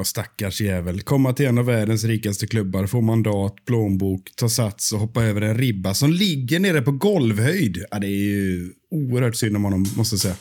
Ja, stackars jävel. Komma till en av världens rikaste klubbar, få mandat, plånbok, ta sats och hoppa över en ribba som ligger nere på golvhöjd. Ja, det är ju oerhört synd om honom, måste jag säga.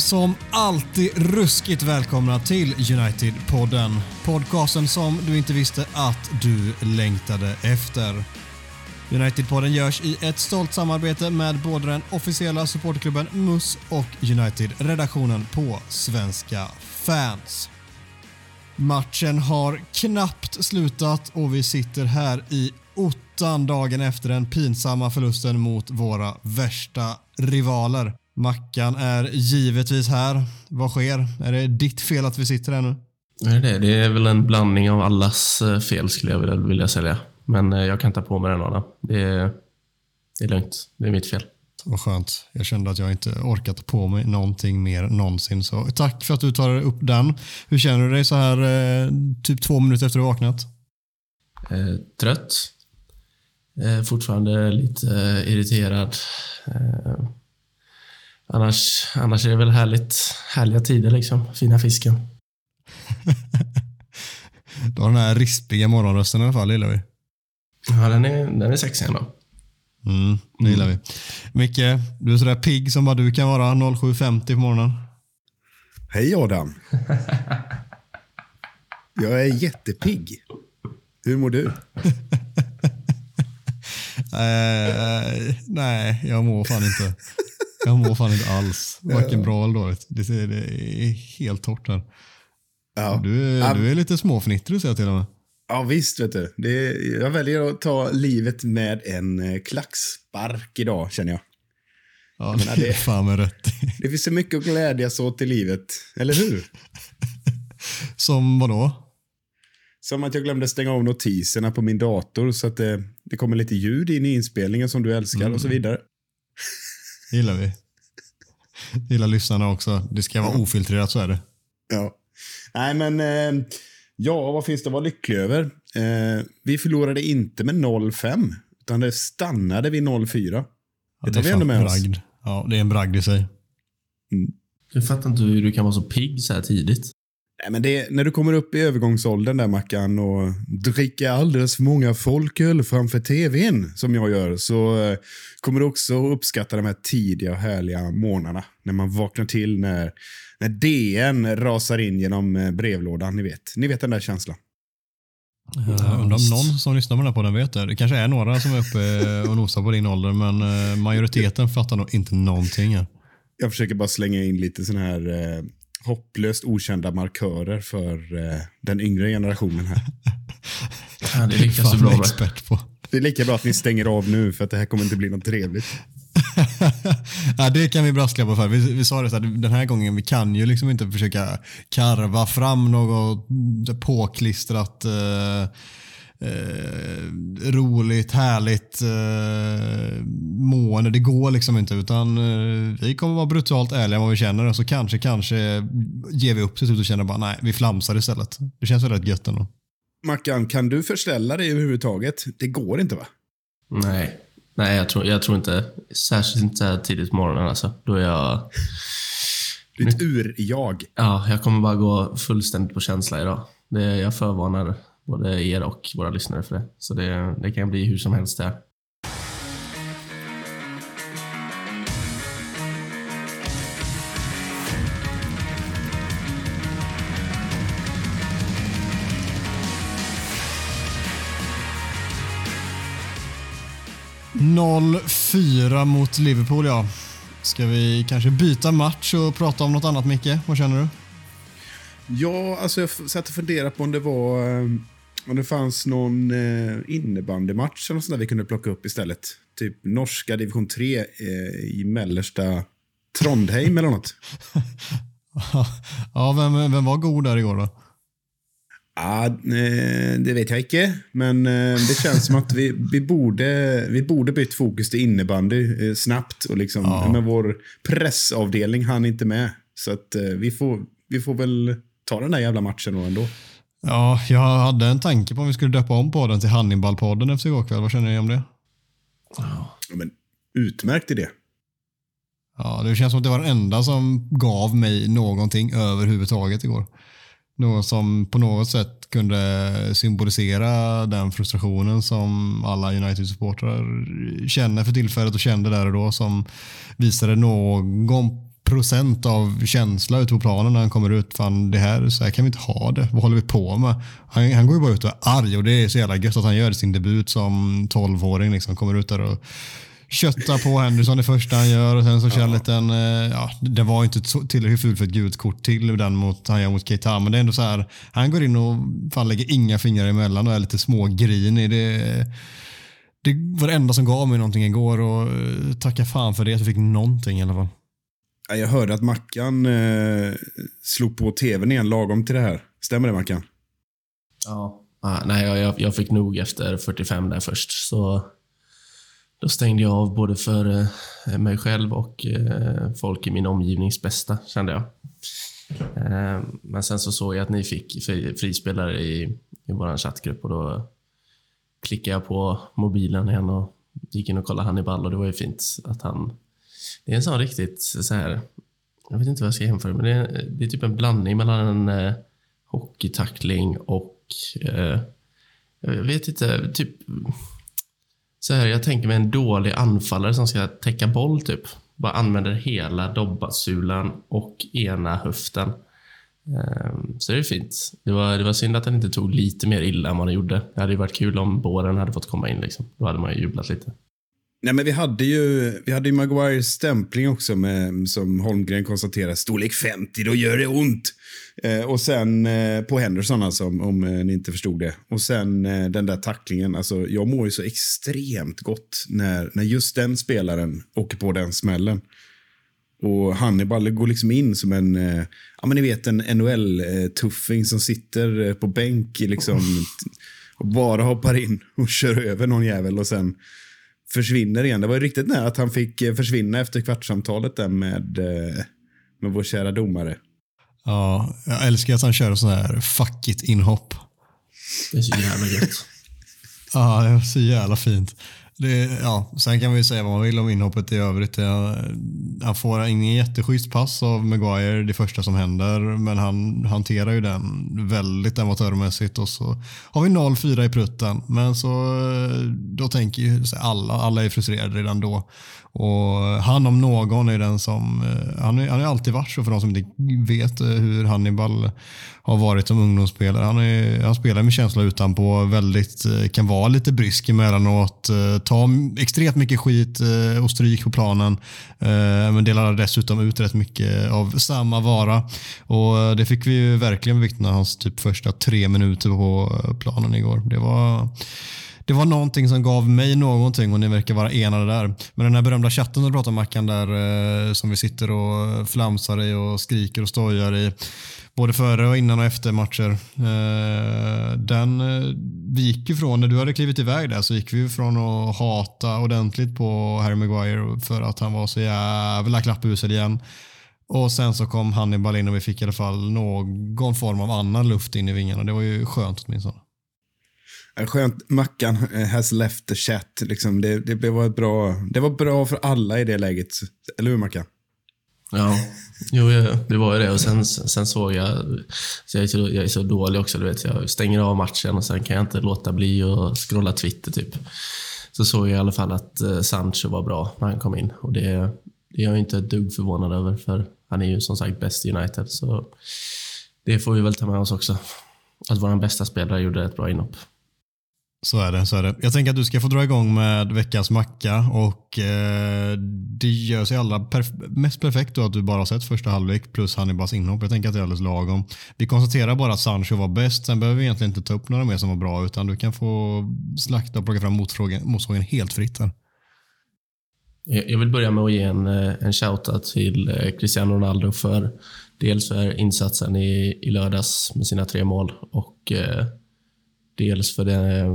Som alltid ruskigt välkomna till United-podden. Podcasten som du inte visste att du längtade efter. United-podden görs i ett stolt samarbete med både den officiella supportklubben MUS och United-redaktionen på Svenska fans. Matchen har knappt slutat och vi sitter här i ottan dagen efter den pinsamma förlusten mot våra värsta rivaler. Mackan är givetvis här. Vad sker? Är det ditt fel att vi sitter här nu? Det är, det. det är väl en blandning av allas eh, fel skulle jag vilja, vilja säga. Men eh, jag kan ta på mig den Adam. Det är, det är lugnt. Det är mitt fel. Vad skönt. Jag kände att jag inte orkat på mig någonting mer någonsin. Så tack för att du tar upp den. Hur känner du dig så här eh, typ två minuter efter att du vaknat? Eh, trött. Eh, fortfarande lite irriterad. Eh, annars, annars är det väl härligt, härliga tider liksom. Fina fisken. Du har den här rispiga morgonrösten i alla fall, gillar vi. Ja, den är, den är sexig ändå. Mm, det gillar vi. Micke, du är sådär pigg som bara du kan vara 07.50 på morgonen. Hej Adam. Jag är jättepigg. Hur mår du? Eh, nej, jag mår fan inte. Jag mår fan inte alls. Varken bra eller dåligt. Det, är- det är helt torrt här. Ja. Du, är- du är lite småfnittrig ser jag till och med. Ja, visst vet du. Det, jag väljer att ta livet med en eh, klackspark idag, känner jag. Ja, menar, det är fan med rätt. Det finns så mycket att glädjas åt i livet, eller hur? Som vadå? Som att jag glömde stänga av notiserna på min dator så att det, det kommer lite ljud in i inspelningen som du älskar och så vidare. Det gillar vi. Det gillar lyssnarna också. Det ska vara ofiltrerat, så är det. Ja. Nej, men eh, ja, vad finns det att vara lycklig över? Eh, vi förlorade inte med 0-5, utan det stannade vid 0-4. Ja, Det tar är vi ändå med oss. bragd. Ja, det är en bragd i sig. Jag fattar inte hur du kan vara så pigg så här tidigt. Nej, men det, när du kommer upp i övergångsåldern där Mackan och dricker alldeles för många folköl framför tvn som jag gör så eh, kommer du också uppskatta de här tidiga och härliga morgnarna. När man vaknar till när, när DN rasar in genom eh, brevlådan. Ni vet, ni vet den där känslan. Jag undrar om någon som lyssnar på den här podden vet det. Det kanske är några som är uppe och nosar på din ålder, men eh, majoriteten fattar nog inte någonting. Här. Jag försöker bara slänga in lite såna här eh, hopplöst okända markörer för eh, den yngre generationen här. Ja, det lyckas du bra expert på. Det är lika bra att ni stänger av nu för att det här kommer inte bli något trevligt. ja, det kan vi brasklappa för. Vi, vi sa det så här, den här gången, vi kan ju liksom inte försöka karva fram något påklistrat eh, eh, roligt, härligt eh, mående. Det går liksom inte. Utan eh, Vi kommer vara brutalt ärliga vad vi känner och så kanske, kanske ger vi upp till slut och känner bara nej, vi flamsar istället. Det känns väl rätt gött ändå. Mackan, kan du förställa dig överhuvudtaget? Det går inte va? Nej, Nej jag, tror, jag tror inte. Särskilt inte så här tidigt på morgonen alltså. Då är jag... Ditt ur-jag. Ja, jag kommer bara gå fullständigt på känsla idag. Det, jag förvarnar både er och våra lyssnare för det. Så det, det kan bli hur som helst där. 0-4 mot Liverpool, ja. Ska vi kanske byta match och prata om något annat, Micke? Vad känner du? Ja, alltså jag satt och funderade på om det var... Om det fanns någon eh, innebandymatch eller sånt där vi kunde plocka upp istället. Typ norska division 3 eh, i mellersta Trondheim eller något. ja, vem, vem var god där igår då? Ja, eh, det vet jag inte. Men eh, det känns som att vi, vi, borde, vi borde bytt fokus till innebandy eh, snabbt. Och liksom, Ja. Men vår pressavdelning hann inte med. Så att vi, får, vi får väl ta den där jävla matchen då ändå. Ja, jag hade en tanke på om vi skulle döpa om podden till Hannibal-podden efter igår kväll. Vad känner ni om det? Ja, men, utmärkt idé. Ja, det känns som att det var den enda som gav mig någonting överhuvudtaget igår. Någon som på något sätt kunde symbolisera den frustrationen som alla United-supportrar känner för tillfället och kände där och då som visade någon procent av känsla ute på planen när han kommer ut. Fan, det här, så här kan vi inte ha det. Vad håller vi på med? Han, han går ju bara ut och är arg och det är så jävla gött att han gör sin debut som 12-åring. Liksom, kommer ut där och köttar på Henderson det första han gör och sen så kör en liten, eh, ja, det var inte tillräckligt fult för ett gult kort till den mot, han gör mot Keita, men det är ändå så här, han går in och fan lägger inga fingrar emellan och är lite smågrinig. Det, det var det enda som gav mig någonting igår och eh, tacka fan för det, att jag fick någonting i alla fall. Jag hörde att Mackan eh, slog på tvn igen lagom till det här. Stämmer det Mackan? Ja. Ah, nej, jag, jag, jag fick nog efter 45 där först. Så då stängde jag av både för eh, mig själv och eh, folk i min omgivnings bästa, kände jag. Eh, men sen så såg jag att ni fick fri, frispelare i, i vår chattgrupp och då klickade jag på mobilen igen och gick in och kollade Hannibal och det var ju fint att han... Det är en sån riktigt så här... Jag vet inte vad jag ska jämföra men det är, det är typ en blandning mellan en eh, hockeytackling och... Eh, jag vet inte, typ... Så här, jag tänker mig en dålig anfallare som ska täcka boll, typ. Bara använder hela dobbasulan och ena höften. Ehm, så det är fint. Det var, det var synd att han inte tog lite mer illa än vad han gjorde. Det hade ju varit kul om båren hade fått komma in. Liksom. Då hade man ju jublat lite. Nej, men vi hade ju, vi hade ju Maguires stämpling också med, som Holmgren konstaterar, storlek 50, då gör det ont. Eh, och sen eh, på Henderson alltså, om, om eh, ni inte förstod det. Och sen eh, den där tacklingen, alltså jag mår ju så extremt gott när, när just den spelaren åker på den smällen. Och Hannibal går liksom in som en, eh, ja men ni vet en NHL-tuffing som sitter eh, på bänk liksom, och bara hoppar in och kör över någon jävel och sen försvinner igen. Det var ju riktigt nära att han fick eh, försvinna efter kvartssamtalet där med, eh, med vår kära domare. Ja, jag älskar att han kör sån här fuck it-inhopp. Det är så jävla gött. Ja, det var så jävla fint. Det, ja, sen kan vi ju säga vad man vill om inhoppet i övrigt. Han får ingen jätteschysst pass av Maguire, det första som händer, men han hanterar ju den väldigt amatörmässigt och så har vi 0-4 i prutten. Men så eh, då tänker ju alla, alla är frustrerade redan då. Och han om någon är den som, eh, han har han alltid varit så för de som inte vet eh, hur Hannibal har varit som ungdomsspelare. Han, är, han spelar med känsla utanpå, väldigt, eh, kan vara lite brysk emellanåt, ta extremt mycket skit och stryk på planen. Men delar dessutom ut rätt mycket av samma vara. Och det fick vi ju verkligen bevittna hans typ första tre minuter på planen igår. Det var det var någonting som gav mig någonting och ni verkar vara enade där. Men den här berömda chatten du pratar om Mackan där eh, som vi sitter och flamsar i och skriker och stojar i både före och innan och efter matcher. Eh, den, eh, vi gick ju från, när du hade klivit iväg där så gick vi ju från att hata ordentligt på Harry Maguire för att han var så jävla klappusel igen. Och sen så kom Hannibal in och vi fick i alla fall någon form av annan luft in i vingarna. Det var ju skönt åtminstone. Eh, skönt, Mackan eh, has left the chat. Liksom. Det, det, det, var bra, det var bra för alla i det läget. Eller hur Mackan? Ja, jo, det var ju det. Och sen, sen såg jag... Så jag, är så, jag är så dålig också. Du vet, jag stänger av matchen och sen kan jag inte låta bli att scrolla Twitter. typ. Så såg jag i alla fall att eh, Sancho var bra när han kom in. Och det, det är jag inte ett dugg förvånad över, för han är ju som sagt bäst i United. Så det får vi väl ta med oss också. Att vår bästa spelare gjorde ett bra inhopp. Så är det. så är det. Jag tänker att du ska få dra igång med veckans macka och eh, det gör sig allra perf- mest perfekt då att du bara har sett första halvlek plus Hannibals inhopp. Jag tänker att det är alldeles lagom. Vi konstaterar bara att Sancho var bäst. Sen behöver vi egentligen inte ta upp några mer som var bra utan du kan få slakta och plocka fram motfrågan, helt fritt här. Jag vill börja med att ge en, eh, en shoutout till eh, Cristiano Ronaldo för dels för insatsen i, i lördags med sina tre mål och eh, dels för det,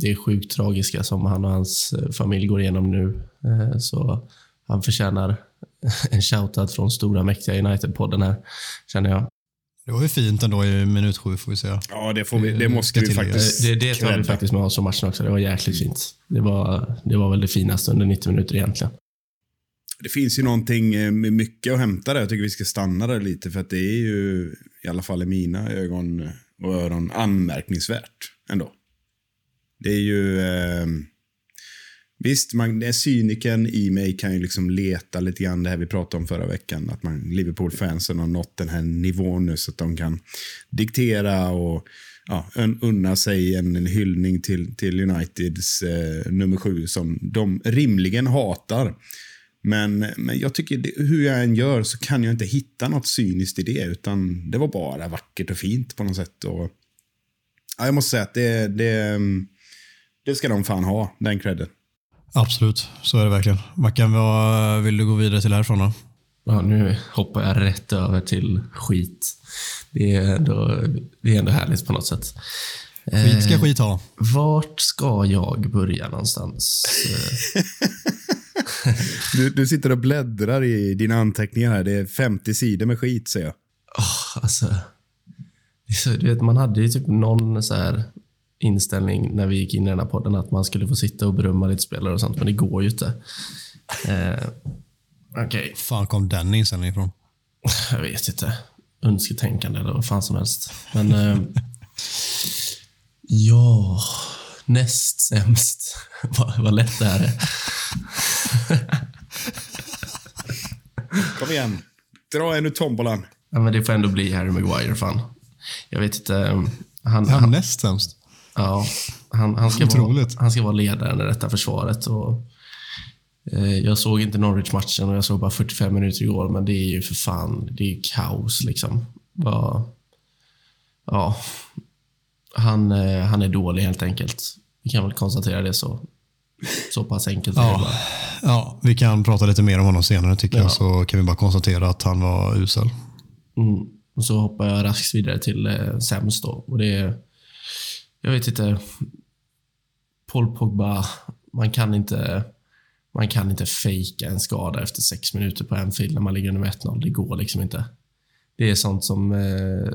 det sjukt tragiska som han och hans eh, familj går igenom nu. Eh, så han förtjänar en shoutout från stora mäktiga United-podden här, känner jag. Det var ju fint ändå i minut sju får vi säga. Ja, det, får vi, det måste Ska vi faktiskt Det, det tar vi faktiskt med oss som matchen också. Det var jäkligt fint. Det var, det var väl det finaste under 90 minuter egentligen. Det finns ju någonting eh, med mycket att hämta där. Jag tycker vi ska stanna där lite för att det är ju, i alla fall i mina ögon och öron, anmärkningsvärt ändå. Det är ju... Eh, visst, man, det är cyniken i mig kan ju liksom leta lite grann det här vi pratade om förra veckan. Att man, Liverpool-fansen har nått den här nivån nu så att de kan diktera och ja, unna sig en, en hyllning till, till Uniteds eh, nummer sju som de rimligen hatar. Men, men jag tycker, det, hur jag än gör så kan jag inte hitta något cyniskt i det. Utan det var bara vackert och fint på något sätt. Och, ja, jag måste säga att det, det, det ska de fan ha, den credden. Absolut, så är det verkligen. Mackan, vad vill du gå vidare till härifrån då? Ja, nu hoppar jag rätt över till skit. Det är ändå, det är ändå härligt på något sätt. Skit ska Eh, skit ha. Vart ska jag börja någonstans? Eh, Du, du sitter och bläddrar i dina anteckningar här. Det är 50 sidor med skit, säger jag. åh, alltså, så, du vet, man hade ju typ någon så här inställning när vi gick in i den här podden att man skulle få sitta och berömma lite spelare och sånt, men det går ju inte. Eh, Okej, fan kom den inställningen ifrån? jag vet inte. Önsketänkande eller vad fan som helst. Men... Eh, ja, näst sämst. vad, vad lätt det här är. Kom igen. Dra en ur tombolan. Ja, men det får ändå bli Harry Maguire, fan. Jag vet inte. eh, Han, Han näst sämst. ja, han, han, ska vara, han ska vara ledaren i detta försvaret. Och, eh, jag såg inte Norwich-matchen och jag såg bara 45 minuter igår, men det är ju för fan, det är ju kaos liksom. Vad- ja, han, eh, han är dålig helt enkelt. Vi kan väl konstatera det så. Så pass enkelt Ja. bara. ja, vi kan prata lite mer om honom senare tycker Ja. jag, så kan vi bara konstatera att han var usel. Mm. Och så hoppar jag raskt vidare till eh, sämst då. Och det är, jag vet inte. Paul Pogba, man kan inte man kan inte fejka en skada efter sex minuter på Anfield när man ligger under med 1-0. Det går liksom inte. Det är sånt som eh,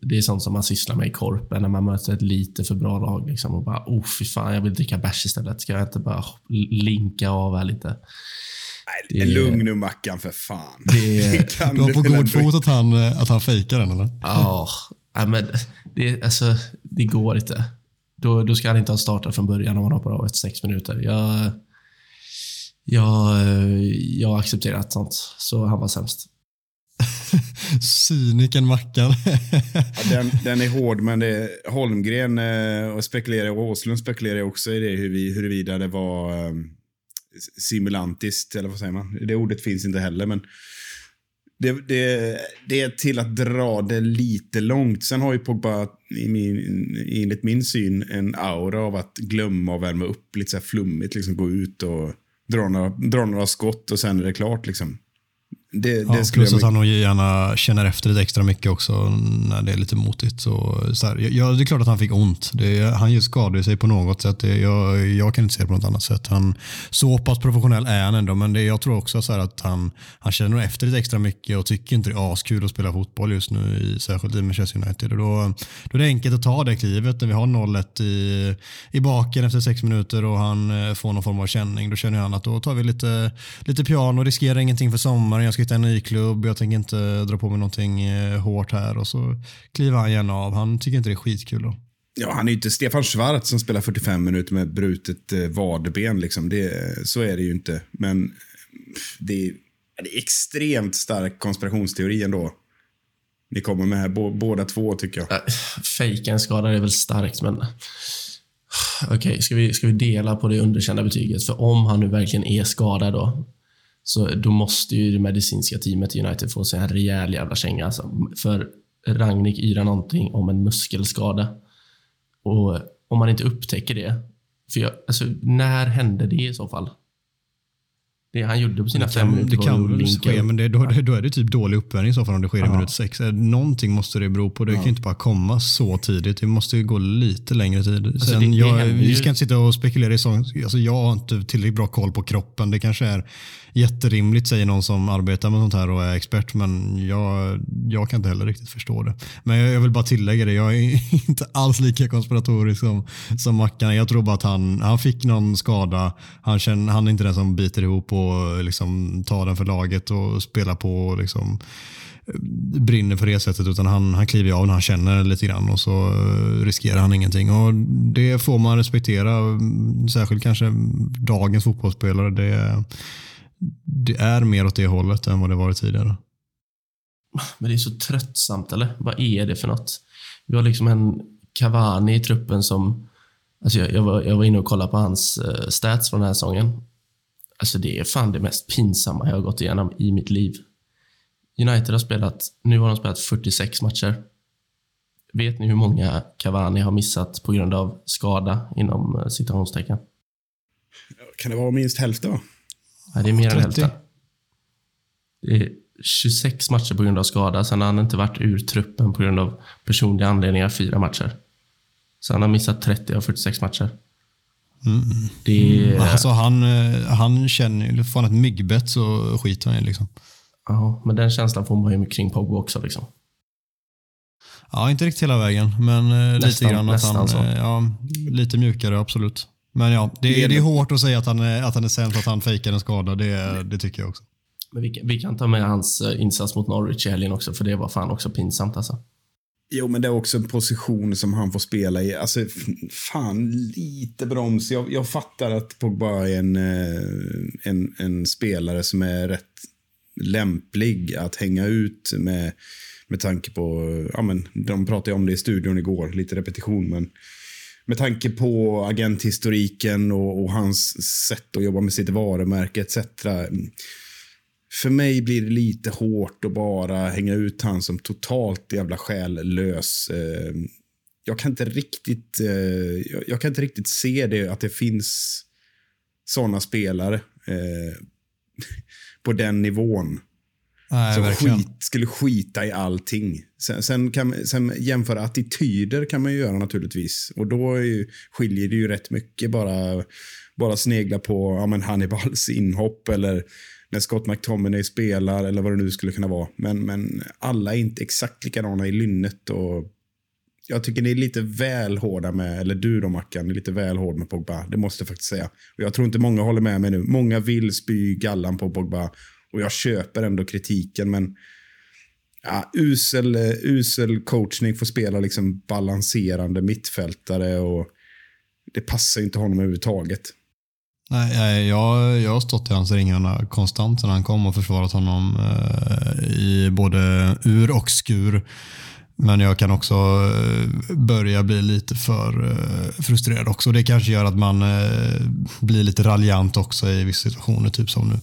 det är sånt som man sysslar med i korpen när man möter ett lite för bra lag. Liksom, och bara, oh fy fan, jag vill dricka bärs istället. Ska jag inte bara linka av här lite? Nej, Det- lugn nu Mackan, för fan. Det- kan Du har på god fot att han, eh, att han fejkar den eller? Ja, ja, men det, alltså, det går inte. Då, då ska han inte ha startat från början om han hoppar av efter sex minuter. Jag, jag, jag har accepterat sånt, så han var sämst. Cyniken Mackan. Ja, den, den är hård, men det, Holmgren eh, och spekulerar, och Åslund spekulerar också i det, hur vi, huruvida det var eh, simulantiskt, eller vad säger man? Det ordet finns inte heller, men det, det, det är till att dra det lite långt. Sen har ju Pogba, i min, enligt min syn, en aura av att glömma och värma upp lite så här flummigt, liksom gå ut och dra några, dra några skott och sen är det klart. Liksom. Det, Ja, det plus att han nog gärna känner efter lite extra mycket också när det är lite motigt. Så, så här, ja, det är klart att han fick ont. Det, han skadade sig på något sätt. Det, jag, jag kan inte se det på något annat sätt. Han, så pass professionell är han ändå, men det, jag tror också så att han, han känner efter lite extra mycket och tycker inte det är askul att spela fotboll just nu, i, särskilt i Manchester United. Och då, då är det enkelt att ta det klivet när vi har 0-1 i, i baken efter sex minuter och han eh, får någon form av känning. Då känner han att då tar vi lite, lite piano, riskerar ingenting för sommaren. Jag ska hitta en ny klubb, jag tänker inte dra på mig någonting eh, hårt här. Och så kliver han gärna av. Han tycker inte det är skitkul då. Ja, han är ju inte Stefan Schwarz som spelar 45 minuter med brutet eh, vaderben. Liksom. Det, så är det ju inte. Men pff, det är, det är extremt stark konspirationsteori ändå. Ni kommer med här, bå, båda två tycker jag. Äh, Fejka en skada är väl starkt, men Okej, ska, vi, ska vi dela på det underkända betyget? För om han nu verkligen är skadad då, så då måste ju det medicinska teamet i United få sig en rejäl jävla känga. Alltså. För Ragnik yrar någonting om en muskelskada. Och om man inte upptäcker det, för jag, alltså, när hände det i så fall? Det han gjorde på sina fem kan, minuter det kan väl ske, men det, då, då är det typ dålig uppvärmning i så fall om det sker i Ja. minut sex. Någonting måste det bero på. Det kan ju inte bara komma så tidigt. Det måste ju gå lite längre tid. Sen, Alltså, det- det jag, vi ska inte sitta och spekulera i sånt. Alltså, jag har inte tillräckligt bra koll på kroppen. Det kanske är jätterimligt, säger någon som arbetar med sånt här och är expert, men jag, jag kan inte heller riktigt förstå det. Men jag, jag vill bara tillägga det, jag är inte alls lika konspiratorisk som, som Mackan. Jag tror bara att han, han fick någon skada. Han, känner, han är inte den som biter ihop och och liksom ta den för laget och spela på och liksom brinner för det sättet utan han, han kliver av när han känner lite grann och så eh, riskerar han ingenting. Och Det får man respektera, särskilt kanske dagens fotbollsspelare. Det, det är mer åt det hållet än vad det varit tidigare. Men det är så tröttsamt, eller? Vad är det för något? Vi har liksom en Cavani i truppen som... Alltså jag, jag, var, jag var inne och kollade på hans eh, stats från den här säsongen. Alltså det är fan det mest pinsamma jag har gått igenom i mitt liv. United har spelat... Nu har de spelat 46 matcher. Vet ni hur många Cavani har missat på grund av skada inom eh, citationstecken? Kan det vara minst hälften? va? Ja, det är mer än 30. hälften. Det är 26 matcher på grund av skada. Sen har han inte varit ur truppen på grund av personliga anledningar fyra matcher. Så han har missat 30 av 46 matcher. Det är... Alltså han, eh, han känner han ett myggbett så skiter han i liksom. Ja, men den känslan får man ju kring Pogba också. Liksom. Ja, inte riktigt hela vägen, men eh, lite Nästan- grann att han, så. eh, ja, lite mjukare absolut. Men ja, det, är- det är hårt att säga att han är, att han är sämst, att han fejkar en skada. Det, det tycker jag också. Men vi, kan- vi kan ta med hans insats mot Norwich i helgen också, för det var fan också pinsamt alltså. Jo, men det är också en position som han får spela i. Alltså, fan, lite broms. Jag, jag fattar att Pogba är en, eh, en, en spelare som är rätt lämplig att hänga ut med, med tanke på... Ja, men, de pratade om det i studion igår, lite repetition, men med tanke på agenthistoriken och, och hans sätt att jobba med sitt varumärke etc. För mig blir det lite hårt att bara hänga ut han som totalt jävla själlös. Eh, Jag kan inte riktigt, eh, jag- kan inte riktigt se det, att det finns såna spelare eh, på den nivån. Nej, Som skit, skulle skita i allting. Sen, sen, kan, sen jämföra attityder kan man ju göra naturligtvis. Och då ju, skiljer det ju rätt mycket bara, bara snegla på ja, men Hannibals inhopp eller när Scott McTominay spelar eller vad det nu skulle kunna vara. Men, men alla är inte exakt likadana i lynnet. Och jag tycker ni är lite väl hårda med, eller du då Mackan, är lite väl hård med Pogba. Det måste jag faktiskt säga. Och jag tror inte många håller med mig nu. Många vill spy gallan på Pogba. Och jag köper ändå kritiken, men ja, usel, usel coachning får spela liksom balanserande mittfältare och det passar ju inte honom överhuvudtaget. Nej, nej, jag, jag har stått i hans ringarna konstant sedan han kom och försvarat honom eh, i både ur och skur. Men jag kan också eh, börja bli lite för eh, frustrerad också. Det kanske gör att man eh, blir lite raljant också i vissa situationer, typ som nu.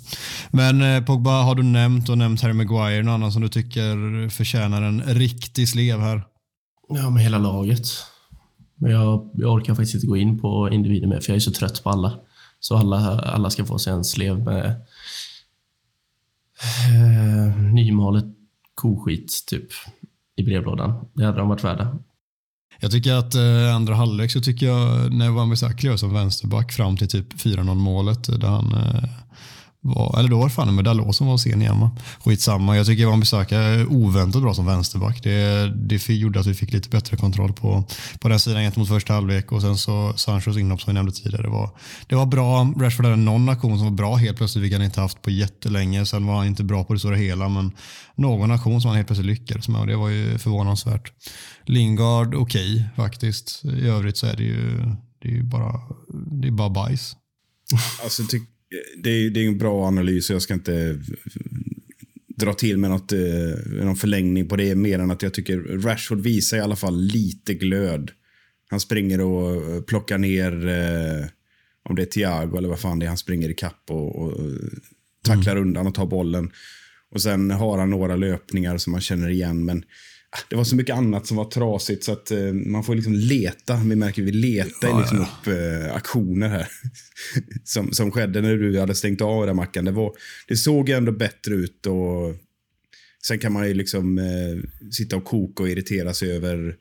Men Pogba har du nämnt och nämnt Harry Maguire. Någon annan som du tycker förtjänar en riktig slev här? Ja, med hela laget. Men jag, jag orkar faktiskt inte gå in på individer mer, för jag är så trött på alla. Så alla, alla ska få sig en slev med eh, nymalet koskit, typ, i brevlådan. Det hade de varit värda. Jag tycker att eh, andra halvlek så tycker jag när Wan-Bissaka som vänsterback fram till typ 4-0 målet där han eh, var, eller då var det fan med Dalot som var sen igen va? Skitsamma, jag tycker Van Bissaka är oväntat bra som vänsterback. Det, det gjorde att vi fick lite bättre kontroll på, på den sidan gentemot första halvlek och sen så Sanchos inhopp som vi nämnde tidigare. Det var, det var bra. Rashford hade någon aktion som var bra helt plötsligt, vilket han inte haft på jättelänge. Sen var han inte bra på det stora hela, men någon aktion som han helt plötsligt lyckades med och det var ju förvånansvärt. Lingard, okej faktiskt. I övrigt så är det ju, det är ju bara, det är bara bajs. Alltså, det, är, det är en bra analys och jag ska inte eh, dra till med något, eh, någon förlängning på det mer än att jag tycker Rashford visar i alla fall lite glöd. Han springer och eh, plockar ner, eh, om det är Thiago eller vad fan det är, han springer i kapp och, och tacklar undan och tar bollen. Och sen har han några löpningar som man känner igen, men det var så mycket annat som var trasigt så att eh, man får liksom leta. Vi märker vi letar Ja, liksom ja. upp eh, aktioner här. som, som skedde när du hade stängt av den mackan. Det, var, det såg ändå bättre ut och sen kan man ju liksom eh, sitta och koka och irritera sig över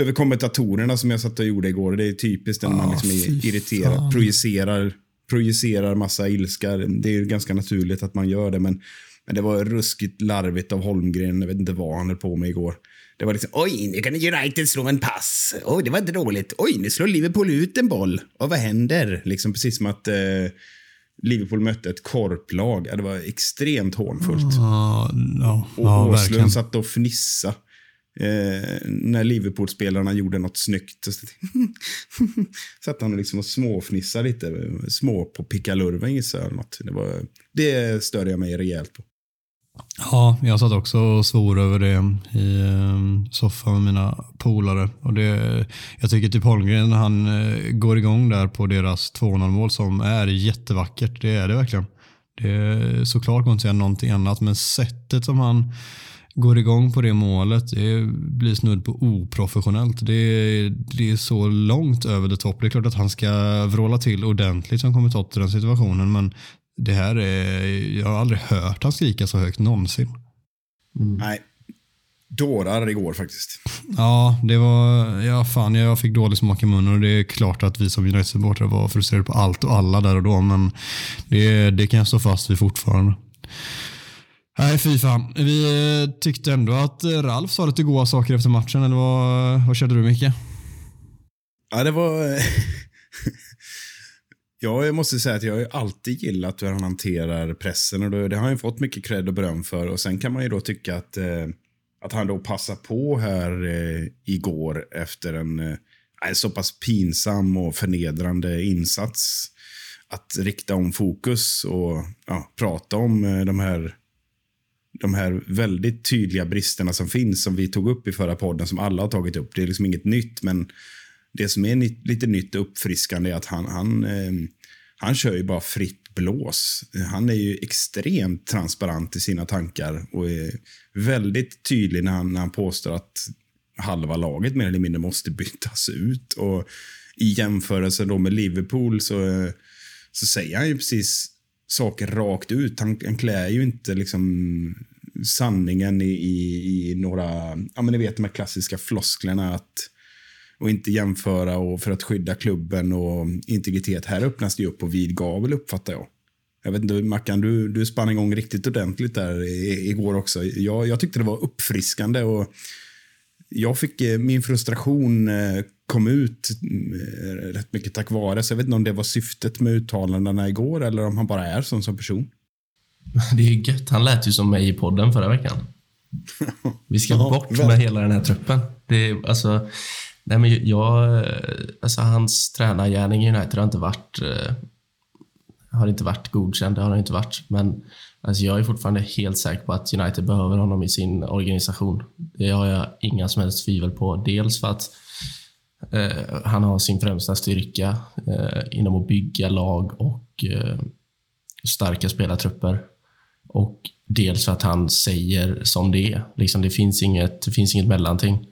över kommentatorerna som jag satt och gjorde igår. Det är typiskt när man Ah, liksom är irriterad, projicerar, projicerar massa ilska. Det är ju ganska naturligt att man gör det, men, men det var ruskigt larvigt av Holmgren. Jag vet inte vad han höll på med igår. Det var liksom, oj, nu kan United slå en pass. Oj, det var inte dåligt. Oj, nu slår Liverpool ut en boll. Och vad händer? Liksom precis som att eh, Liverpool mötte ett korplag. Det var extremt hånfullt. Ja, ja, Och ja verkligen. Åslund satt och fnissa eh, när Liverpool-spelarna gjorde något snyggt. Så satt han liksom och småfnissade lite. Små på pickalurven gissar jag. Det, var, det störde jag mig rejält på. Ja, jag satt också och svor över det i ehm, soffan med mina polare. Och det, jag tycker typ Holmgren, han eh, går igång där på deras 2-0 mål som är jättevackert. Det är det verkligen. Det är såklart går inte säga någonting annat, men sättet som han går igång på det målet, det blir snudd på oprofessionellt. Det, det är så långt över det topp. Det är klart att han ska vråla till ordentligt som kommentator i den situationen, men det här är, jag har aldrig hört han skrika så högt någonsin. Nej, dårar igår faktiskt. Ja, det var, ja fan jag fick dålig smak i munnen och det är klart att vi som United-supportrar var frustrerade på allt och alla där och då, men det, det kan jag stå fast vid fortfarande. Nej, fy fan. Vi eh, tyckte ändå att eh, Ralf sa lite goda saker efter matchen, eller vad, vad kände du Micke? Ja, det var... ja, jag måste säga att jag har alltid gillat hur han hanterar pressen och då, det har han fått mycket cred och beröm för. Och sen kan man ju då tycka att, eh, att han då passar på här eh, igår efter en, eh, så pass pinsam och förnedrande insats. Att rikta om fokus och ja, prata om eh, de här de här väldigt tydliga bristerna som finns, som vi tog upp i förra podden, som alla har tagit upp. Det är liksom inget nytt, men det som är nytt, lite nytt och uppfriskande är att han, han, eh, han kör ju bara fritt blås. Han är ju extremt transparent i sina tankar och är väldigt tydlig när han, när han påstår att halva laget mer eller mindre måste bytas ut. Och I jämförelse då med Liverpool så, så säger han ju precis saker rakt ut. Han, han klär ju inte liksom sanningen i, i, i några, ja men ni vet de här klassiska flosklerna att och inte jämföra och för att skydda klubben och integritet. Här öppnas det upp på vid gavel uppfattar jag. Jag vet inte, Mackan, du, du spann igång riktigt ordentligt där igår också. Jag, jag tyckte det var uppfriskande och jag fick eh, min frustration eh, kom ut eh, rätt mycket tack vare. Så jag vet inte om det var syftet med uttalandena igår eller om han bara är sån som person. Det är ju gött. Han lät ju som mig i podden förra veckan. Vi ska bort med hela den här truppen. Det är, alltså, nej men jag, alltså hans tränargärning i United har inte varit eh, har inte varit godkänd. Det har han inte varit. Men alltså, jag är fortfarande helt säker på att United behöver honom i sin organisation. Det har jag inga som helst tvivel på. Dels för att eh, han har sin främsta styrka eh, inom att bygga lag och eh, starka spelartrupper. Och dels för att han säger som det är. Liksom, det, finns inget, det finns inget mellanting.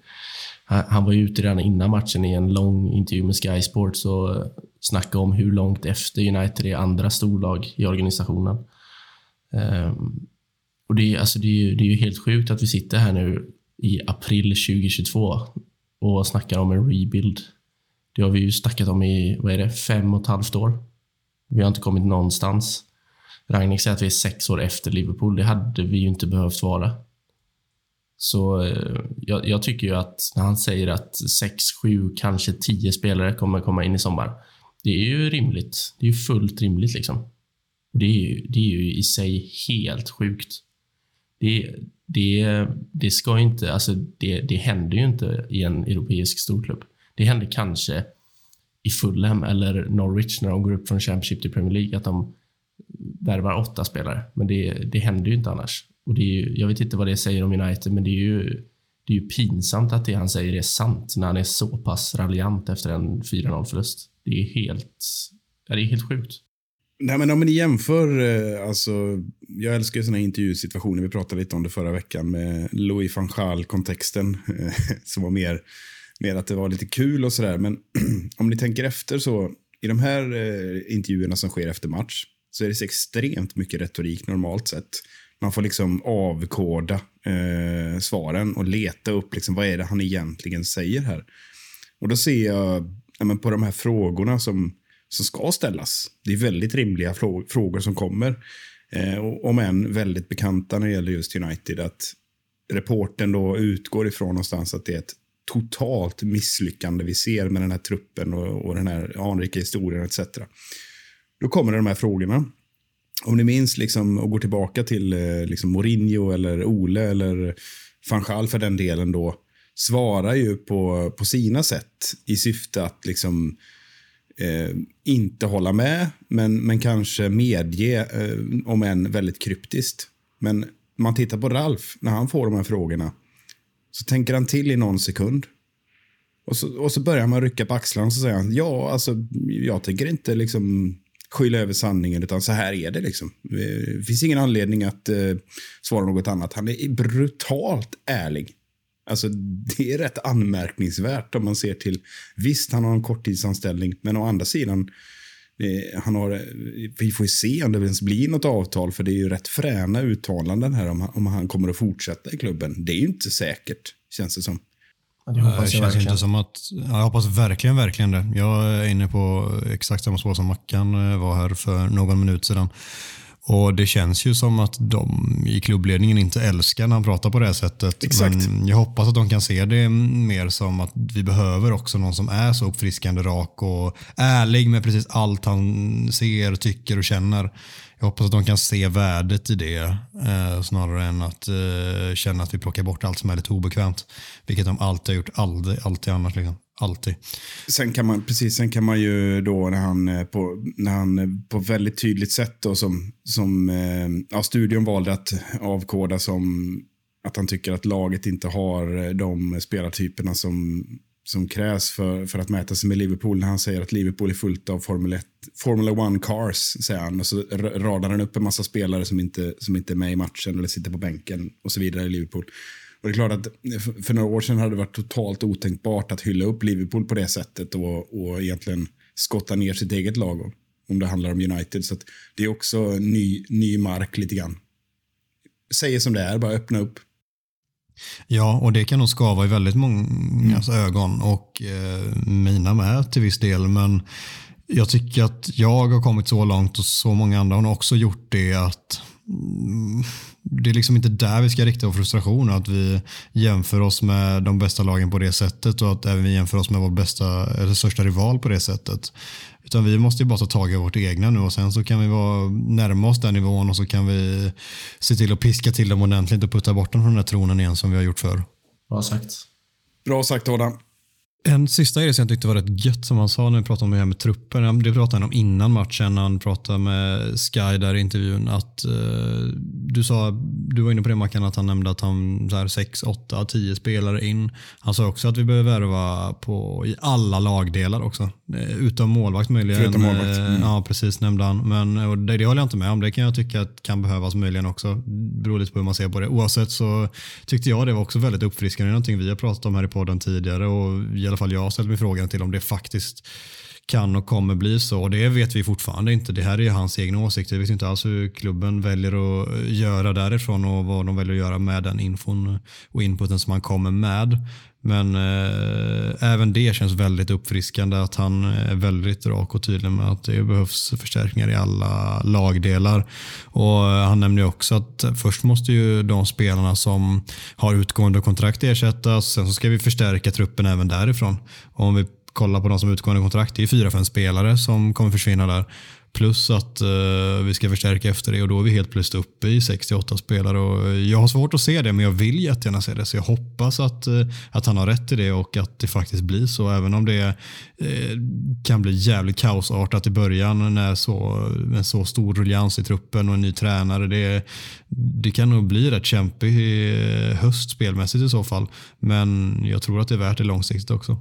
Han, var ju ute redan innan matchen i en lång intervju med Sky Sports och snackade om hur långt efter United är andra storlag i organisationen. Ehm, och det, är- alltså det, är ju, det är ju helt sjukt att vi sitter här nu i april 2022 och snackar om en rebuild. Det har vi ju snackat om i vad är det, fem och ett halvt år. Vi har inte kommit någonstans. Ragnik säger att vi är sex år efter Liverpool. Det hade vi ju inte behövt vara. Så eh, jag, jag tycker ju att när han säger att sex, sju, kanske tio spelare kommer komma in i sommar. Det är ju rimligt. Det är ju fullt rimligt liksom. Och det är ju, det är ju i sig helt sjukt. Det, det, det ska inte, alltså det, det händer ju inte i en europeisk storklubb. Det händer kanske i Fulham eller Norwich när de går upp från Championship till Premier League att de värvar åtta spelare. Men det, det händer ju inte annars. Och det är ju, jag vet inte vad det säger om United, men det är ju det är ju pinsamt att det han säger är sant när han är så pass raljant efter en 4-0-förlust. Det är helt, ja, det är helt sjukt. Nej, men om ni jämför, eh, alltså, jag älskar ju sådana intervjusituationer. Vi pratade lite om det förra veckan med Louis van Gaal-kontexten. Eh, som var mer, mer att det var lite kul och sådär. Men om ni tänker efter så, i de här eh, intervjuerna som sker efter match, så är det så extremt mycket retorik normalt sett. Man får liksom avkoda eh, svaren och leta upp liksom, vad är det han egentligen säger här. Och då ser jag ja, men på de här frågorna som, som ska ställas. Det är väldigt rimliga frå- frågor som kommer. Eh, och, om än väldigt bekanta när det gäller just United. Att reporten då utgår ifrån någonstans att det är ett totalt misslyckande vi ser med den här truppen och, och den här anrika historien etc. Då kommer de här frågorna. Om ni minns liksom, och går tillbaka till eh, liksom Mourinho eller Ole eller van för den delen då svarar ju på, på sina sätt i syfte att liksom eh, inte hålla med, men, men kanske medge, eh, om än väldigt kryptiskt. Men man tittar på Ralf, när han får de här frågorna, så tänker han till i någon sekund. Och så, och så börjar man rycka på axlarna och så säger han, ja, alltså, jag tänker inte liksom skylla över sanningen, utan så här är det. Liksom. Eh, det finns ingen anledning att eh, svara något annat. Han är brutalt ärlig. Alltså, det är rätt anmärkningsvärt om man ser till... Visst, han har en korttidsanställning, men å andra sidan... Eh, han har, eh, vi får ju se om det ens blir något avtal, för det är ju rätt fräna uttalanden här om, om han kommer att fortsätta i klubben. Det är ju inte säkert, känns det som. Det hoppas jag känns verkligen. inte som att... Ja, jag hoppas verkligen, verkligen det. Jag är inne på exakt samma spår som Mackan eh, var här för någon minut sedan. Och Det känns ju som att de i klubbledningen inte älskar när han pratar på det här sättet. Exakt. Men jag hoppas att de kan se det mer som att vi behöver också någon som är så uppfriskande rak och ärlig med precis allt han ser, tycker och känner. Jag hoppas att de kan se värdet i det eh, snarare än att eh, känna att vi plockar bort allt som är lite obekvämt. Vilket de alltid har gjort, alltid, alltid annars. Liksom. Alltid. Sen kan man, precis, sen kan man ju då när han, eh, på, när han eh, på väldigt tydligt sätt då som, som eh, ja, studion valde att avkoda som att han tycker att laget inte har de spelartyperna som, som krävs för, för att mäta sig med Liverpool. När han säger att Liverpool är fullt av Formel 1, Formula 1 cars, säger han. Och så radar han upp en massa spelare som inte, som inte är med i matchen eller sitter på bänken och så vidare i Liverpool. Och det är klart att för- några år sedan hade det varit totalt otänkbart att hylla upp Liverpool på det sättet och, och egentligen skotta ner sitt eget lag om det handlar om United. Så det är också ny, ny mark lite grann. Säger som det är, bara öppna upp. Ja, och det kan nog skava i väldigt många ögon och eh, mina med till viss del. Men jag tycker att jag har kommit så långt och så många andra har också gjort det att mm, det är liksom inte där vi ska rikta vår frustration. Att vi jämför oss med de bästa lagen på det sättet och att även vi jämför oss med vår bästa, eller största rival på det sättet. Utan vi måste ju bara ta tag i vårt egna nu och sen så kan vi vara närma oss den nivån och så kan vi se till att piska till dem ordentligt och putta bort dem från den här tronen igen som vi har gjort förr. Bra sagt. Bra sagt Adam. En sista grej som jag tyckte var rätt gött som han sa när vi pratade om det här med truppen. Det pratade han om innan matchen när han pratade med Sky där i intervjun. Att, eh, du, sa, du var inne på det Mackan, att han nämnde att han så här 6, 8, 10 spelare in. Han sa också att vi behöver värva på, i alla lagdelar också. Eh, utom målvakt möjligen. Förutom målvakt. Eh, Mm. Ja, precis nämnde han. Men och det, det håller jag inte med om. Det kan jag tycka att kan behövas möjligen också. Det beror lite på hur man ser på det. Oavsett så tyckte jag det var också väldigt uppfriskande. Det är någonting vi har pratat om här i podden tidigare och i alla fall jag har ställt mig frågan till om det faktiskt kan och kommer bli så. Och det vet vi fortfarande inte. Det här är ju hans egna åsikter. Vi vet inte alls hur klubben väljer att göra därifrån och vad de väljer att göra med den infon och inputen som han kommer med. Men eh, även det känns väldigt uppfriskande att han är väldigt rak och tydlig med att det behövs förstärkningar i alla lagdelar. Och eh, Han nämner också att först måste ju de spelarna som har utgående kontrakt ersättas. Sen så ska vi förstärka truppen även därifrån. Och om vi kollar på de som har utgående kontrakt, det är fyra, fem spelare som kommer försvinna där. Plus att uh, vi ska förstärka efter det och då är vi helt plötsligt uppe i 68 spelare. Och eh, jag har svårt att se det, men jag vill jättegärna se det. Så jag hoppas att, uh, att han har rätt i det och att det faktiskt blir så. Även om det uh, kan bli jävligt kaosartat i början när så, en så stor ruljans i truppen och en ny tränare. Det, det kan nog bli rätt kämpig höst spelmässigt i så fall. Men jag tror att det är värt det långsiktigt också.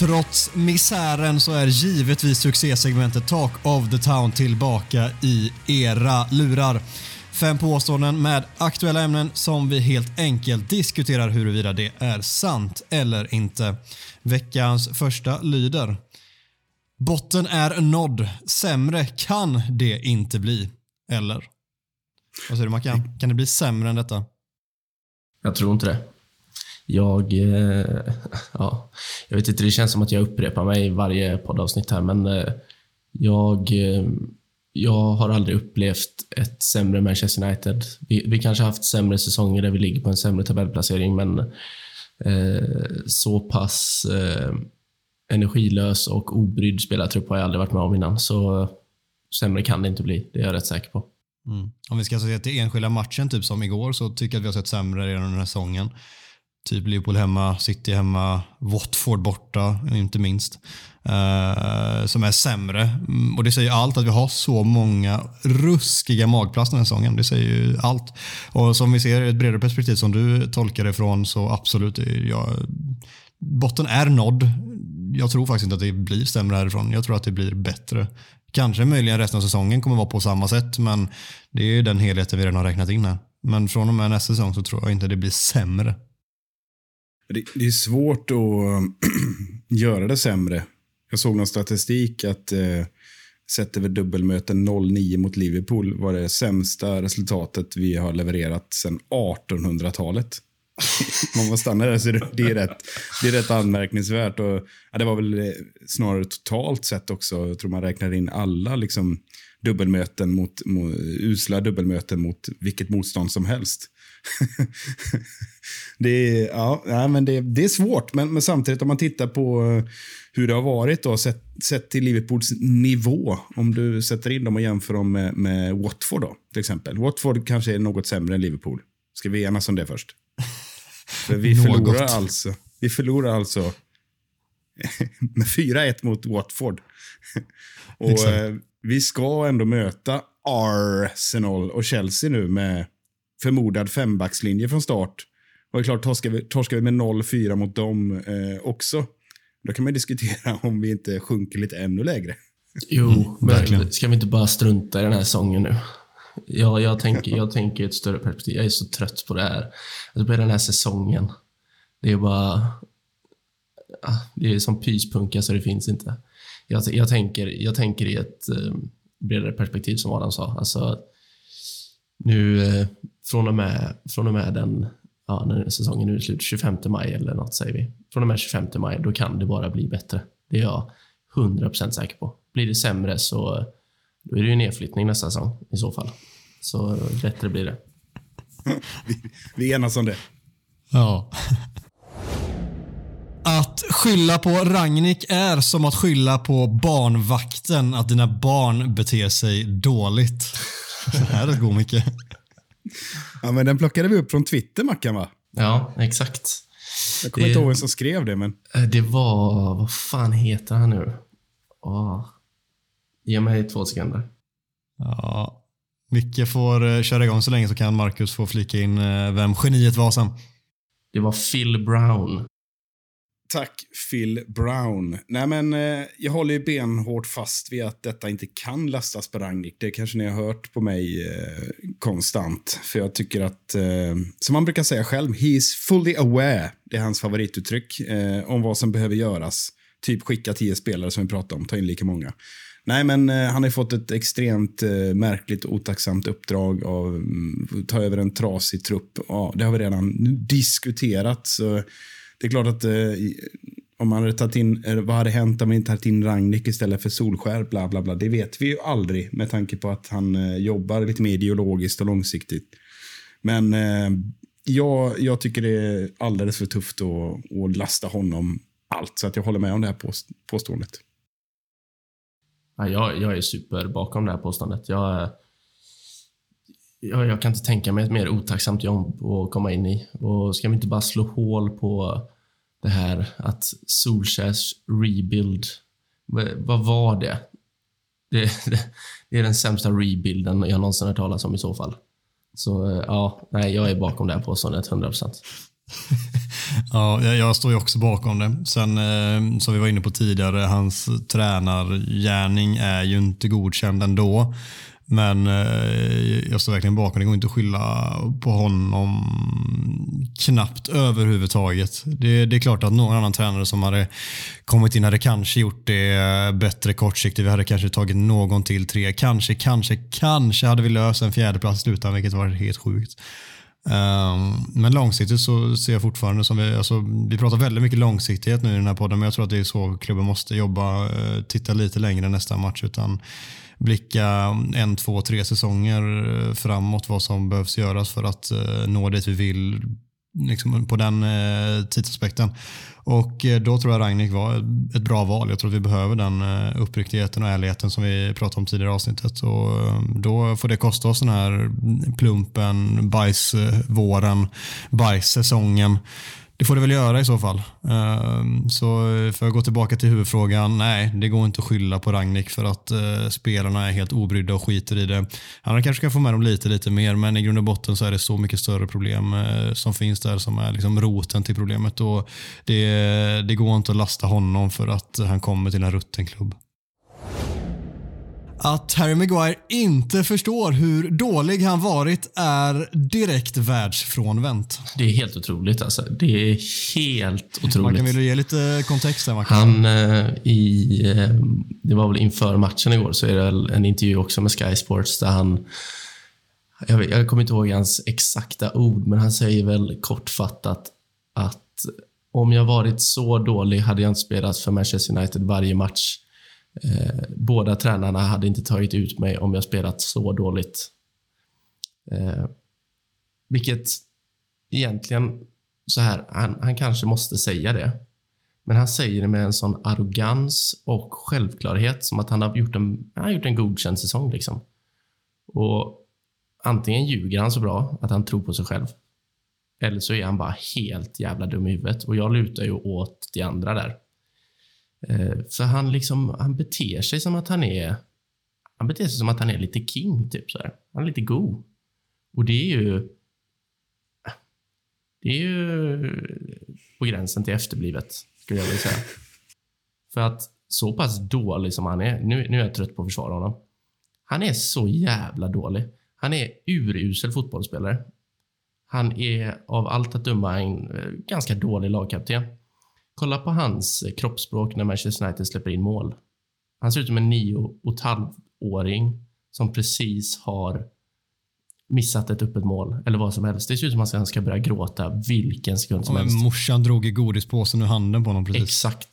Trots misären så är givetvis succésegmentet Talk of the Town tillbaka i era lurar. Fem påståenden med aktuella ämnen som vi helt enkelt diskuterar huruvida det är sant eller inte. Veckans första lyder. Botten är nådd. Sämre kan det inte bli. Eller? Vad säger du Mackan? Kan det bli sämre än detta? Jag tror inte det. Jag, eh, ja, jag vet inte, det känns som att jag upprepar mig i varje poddavsnitt här, men eh, jag, eh, jag har aldrig upplevt ett sämre Manchester United. Vi, vi kanske haft sämre säsonger där vi ligger på en sämre tabellplacering, men eh, så pass eh, energilös och obrydd spelartrupp har jag aldrig varit med om innan. Så sämre kan det inte bli, det är jag rätt säker på. Mm. Om vi ska se till enskilda matchen, typ som igår, så tycker jag att vi har sett sämre redan den här säsongen. Typ Liverpool hemma, City hemma, Watford borta, inte minst. Eh, som är sämre. Mm, och Det säger allt att vi har så många ruskiga magplast den här säsongen. Det säger ju allt. Och Som vi ser i ett bredare perspektiv som du tolkar det från så absolut, ja, botten är nådd. Jag tror faktiskt inte att det blir sämre härifrån. Jag tror att det blir bättre. Kanske möjligen resten av säsongen kommer vara på samma sätt, men det är ju den helheten vi redan har räknat in här. Men från och med nästa säsong så tror jag inte det blir sämre. Det, det är svårt att göra det sämre. Jag såg någon statistik att eh, sett över dubbelmöten 0-9 mot Liverpool var det sämsta resultatet vi har levererat sedan 1800-talet. Man måste stanna där, så det är rätt, det är rätt anmärkningsvärt. Och, ja, det var väl eh, snarare totalt sett också. Jag tror man räknar in alla liksom, dubbelmöten mot, mot usla dubbelmöten mot vilket motstånd som helst. det, är, ja, men det, det är svårt, men, men, samtidigt om man tittar på eh, hur det har varit då, sett, sett till Liverpools nivå. Om du sätter in dem och jämför dem med, med Watford då, till exempel. Watford kanske är något sämre än Liverpool. Ska vi enas om det först? För vi förlorar alltså, vi förlorar alltså med 4-1 mot Watford. och eh, vi ska ändå möta Arsenal och Chelsea nu med förmodad fembackslinje från start. Och det är klart, torskar vi, torskar vi med 0-4 mot dem eh, också, då kan man diskutera om vi inte sjunker lite ännu lägre. Jo, mm, verkligen. Ska vi inte bara strunta i den här säsongen nu? Ja, jag tänker, jag tänker ett större perspektiv. Jag är så trött på det här. Alltså på den här säsongen. Det är bara... Det är som pyspunka så det finns inte. Jag, jag, tänker, jag tänker i ett eh, bredare perspektiv som Adam sa. Alltså, nu eh, från och med, från och med den, ja, när säsongen är slut, 25 maj eller något säger vi. Från och med 25 maj, då kan det bara bli bättre. Det är jag 100% säker på. Blir det sämre så då är det ju nedflyttning nästa säsong i så fall. Så bättre blir det. vi, vi enas om det. Ja. Att skylla på Ragnik är som att skylla på barnvakten att dina barn beter sig dåligt. Det här är god Micke. Ja, men den plockade vi upp från Twitter, Mackan, va? Ja, exakt. Jag kommer det, inte ihåg vem som skrev det, men... Eh, det var... Vad fan heter han nu? Åh. Ge mig två sekunder. Ja. Micke får uh, köra igång så länge så kan Marcus få flika in vem geniet var sen. Det var Phil Brown. Tack Phil Brown. Nej, men, eh, jag håller ju benhårt fast vid att detta inte kan lastas på Rangnick. Det kanske ni har hört på mig eh, konstant. För jag tycker att, eh, som man brukar säga själv, he is fully aware, det är hans favorituttryck, eh, om vad som behöver göras. Typ skicka tio spelare som vi pratade om, ta in lika många. Nej, men eh, han har fått ett extremt eh, märkligt otacksamt uppdrag av mm, ta över en trasig trupp. Ja, det har vi redan diskuterat. så det är klart att eh, om man hade tagit in, eh, vad hade hänt om man inte tagit in Rangnick istället för Solskär? Bla, bla, bla. Det vet vi ju aldrig med tanke på att han eh, jobbar lite mer ideologiskt och långsiktigt. Men eh, jag, jag tycker det är alldeles för tufft att, att lasta honom allt. Så att jag håller med om det här påst påståendet. Ja, jag, jag är super bakom det här påståendet. Jag, jag, jag kan inte tänka mig ett mer otacksamt jobb att komma in i. Och ska vi inte bara slå hål på det här att Solskjaers rebuild, vad, var det? Det, det? det är den sämsta rebuilden jag någonsin hört talas om i så fall. Så eh, ja, nej, jag är bakom det här påståendet 100%. ja, jag, jag står ju också bakom det. Sen, eh, som vi var inne på tidigare, hans tränargärning är ju inte godkänd ändå. Men eh, jag står verkligen bakom det. går inte att skylla på honom knappt överhuvudtaget. Det, det är klart att någon annan tränare som hade kommit in hade kanske gjort det eh, bättre kortsiktigt. Vi hade kanske tagit någon till tre. Kanske, kanske, kanske hade vi löst en fjärdeplats i slutändan, vilket var helt sjukt. Um, men långsiktigt så ser jag fortfarande som vi, alltså, vi pratar väldigt mycket långsiktighet nu i den här podden, men jag tror att det är så klubben måste jobba, eh, titta lite längre nästa match. Utan blicka en, två, tre säsonger eh, framåt vad som behövs göras för att eh, nå dit vi vill liksom på den eh, tidsaspekten. Och då tror jag Ragnik var ett bra val. Jag tror att vi behöver den uppriktigheten och ärligheten som vi pratade om tidigare i avsnittet. Och då får det kosta oss den här plumpen, bajsvåren, bajssäsongen. Det får det väl göra i så fall. Ehm, så för att gå tillbaka till huvudfrågan, nej, det går inte att skylla på Ragnik för att eh, spelarna är helt obrydda och skiter i det. Han kanske kan få med dem lite, lite mer, men i grund och botten så är det så mycket större problem eh, som finns där som är liksom roten till problemet. Och det, det går inte att lasta honom för att han kommer till en rutten klubb. Att Harry Maguire inte förstår hur dålig han varit är direkt världsfrånvänt. Det är helt otroligt alltså. Det är helt otroligt. Man kan väl ge lite kontext där? Han eh, i, eh, det var väl inför matchen igår, så är det en intervju också med Sky Sports där han jag, jag kommer inte ihåg hans exakta ord, men han säger väl kortfattat att om jag varit så dålig hade jag inte spelat för Manchester United varje match. Eh, båda tränarna hade inte tagit ut mig om jag spelat så dåligt. Eh, vilket egentligen, så här, han, han kanske måste säga det. Men han säger det med en sån arrogans och självklarhet som att han har gjort en, han har gjort en godkänd säsong. Liksom. Och Antingen ljuger han så bra att han tror på sig själv. Eller så är han bara helt jävla dum i huvudet. Och jag lutar ju åt de andra där. Eh, för han liksom, han beter sig som att han är han beter sig som att han är lite king, typ så här. Han är lite god. Och det är ju det är ju på gränsen till efterblivet, skulle jag vilja säga. För att så pass dålig som han är, nu, nu är jag trött på att försvara honom. Han är så jävla dålig. Han är urusel fotbollsspelare. Han är av allt att döma en eh, ganska dålig lagkapten. Kolla på hans eh, kroppsspråk när Manchester United släpper in mål. Han ser ut som en nio och ett halvåring som precis har missat ett öppet mål eller vad som helst. Det ser ut som att han ska börja gråta vilken sekund som Ja, helst. morsan drog i godispåsen ur handen på honom precis. Exakt.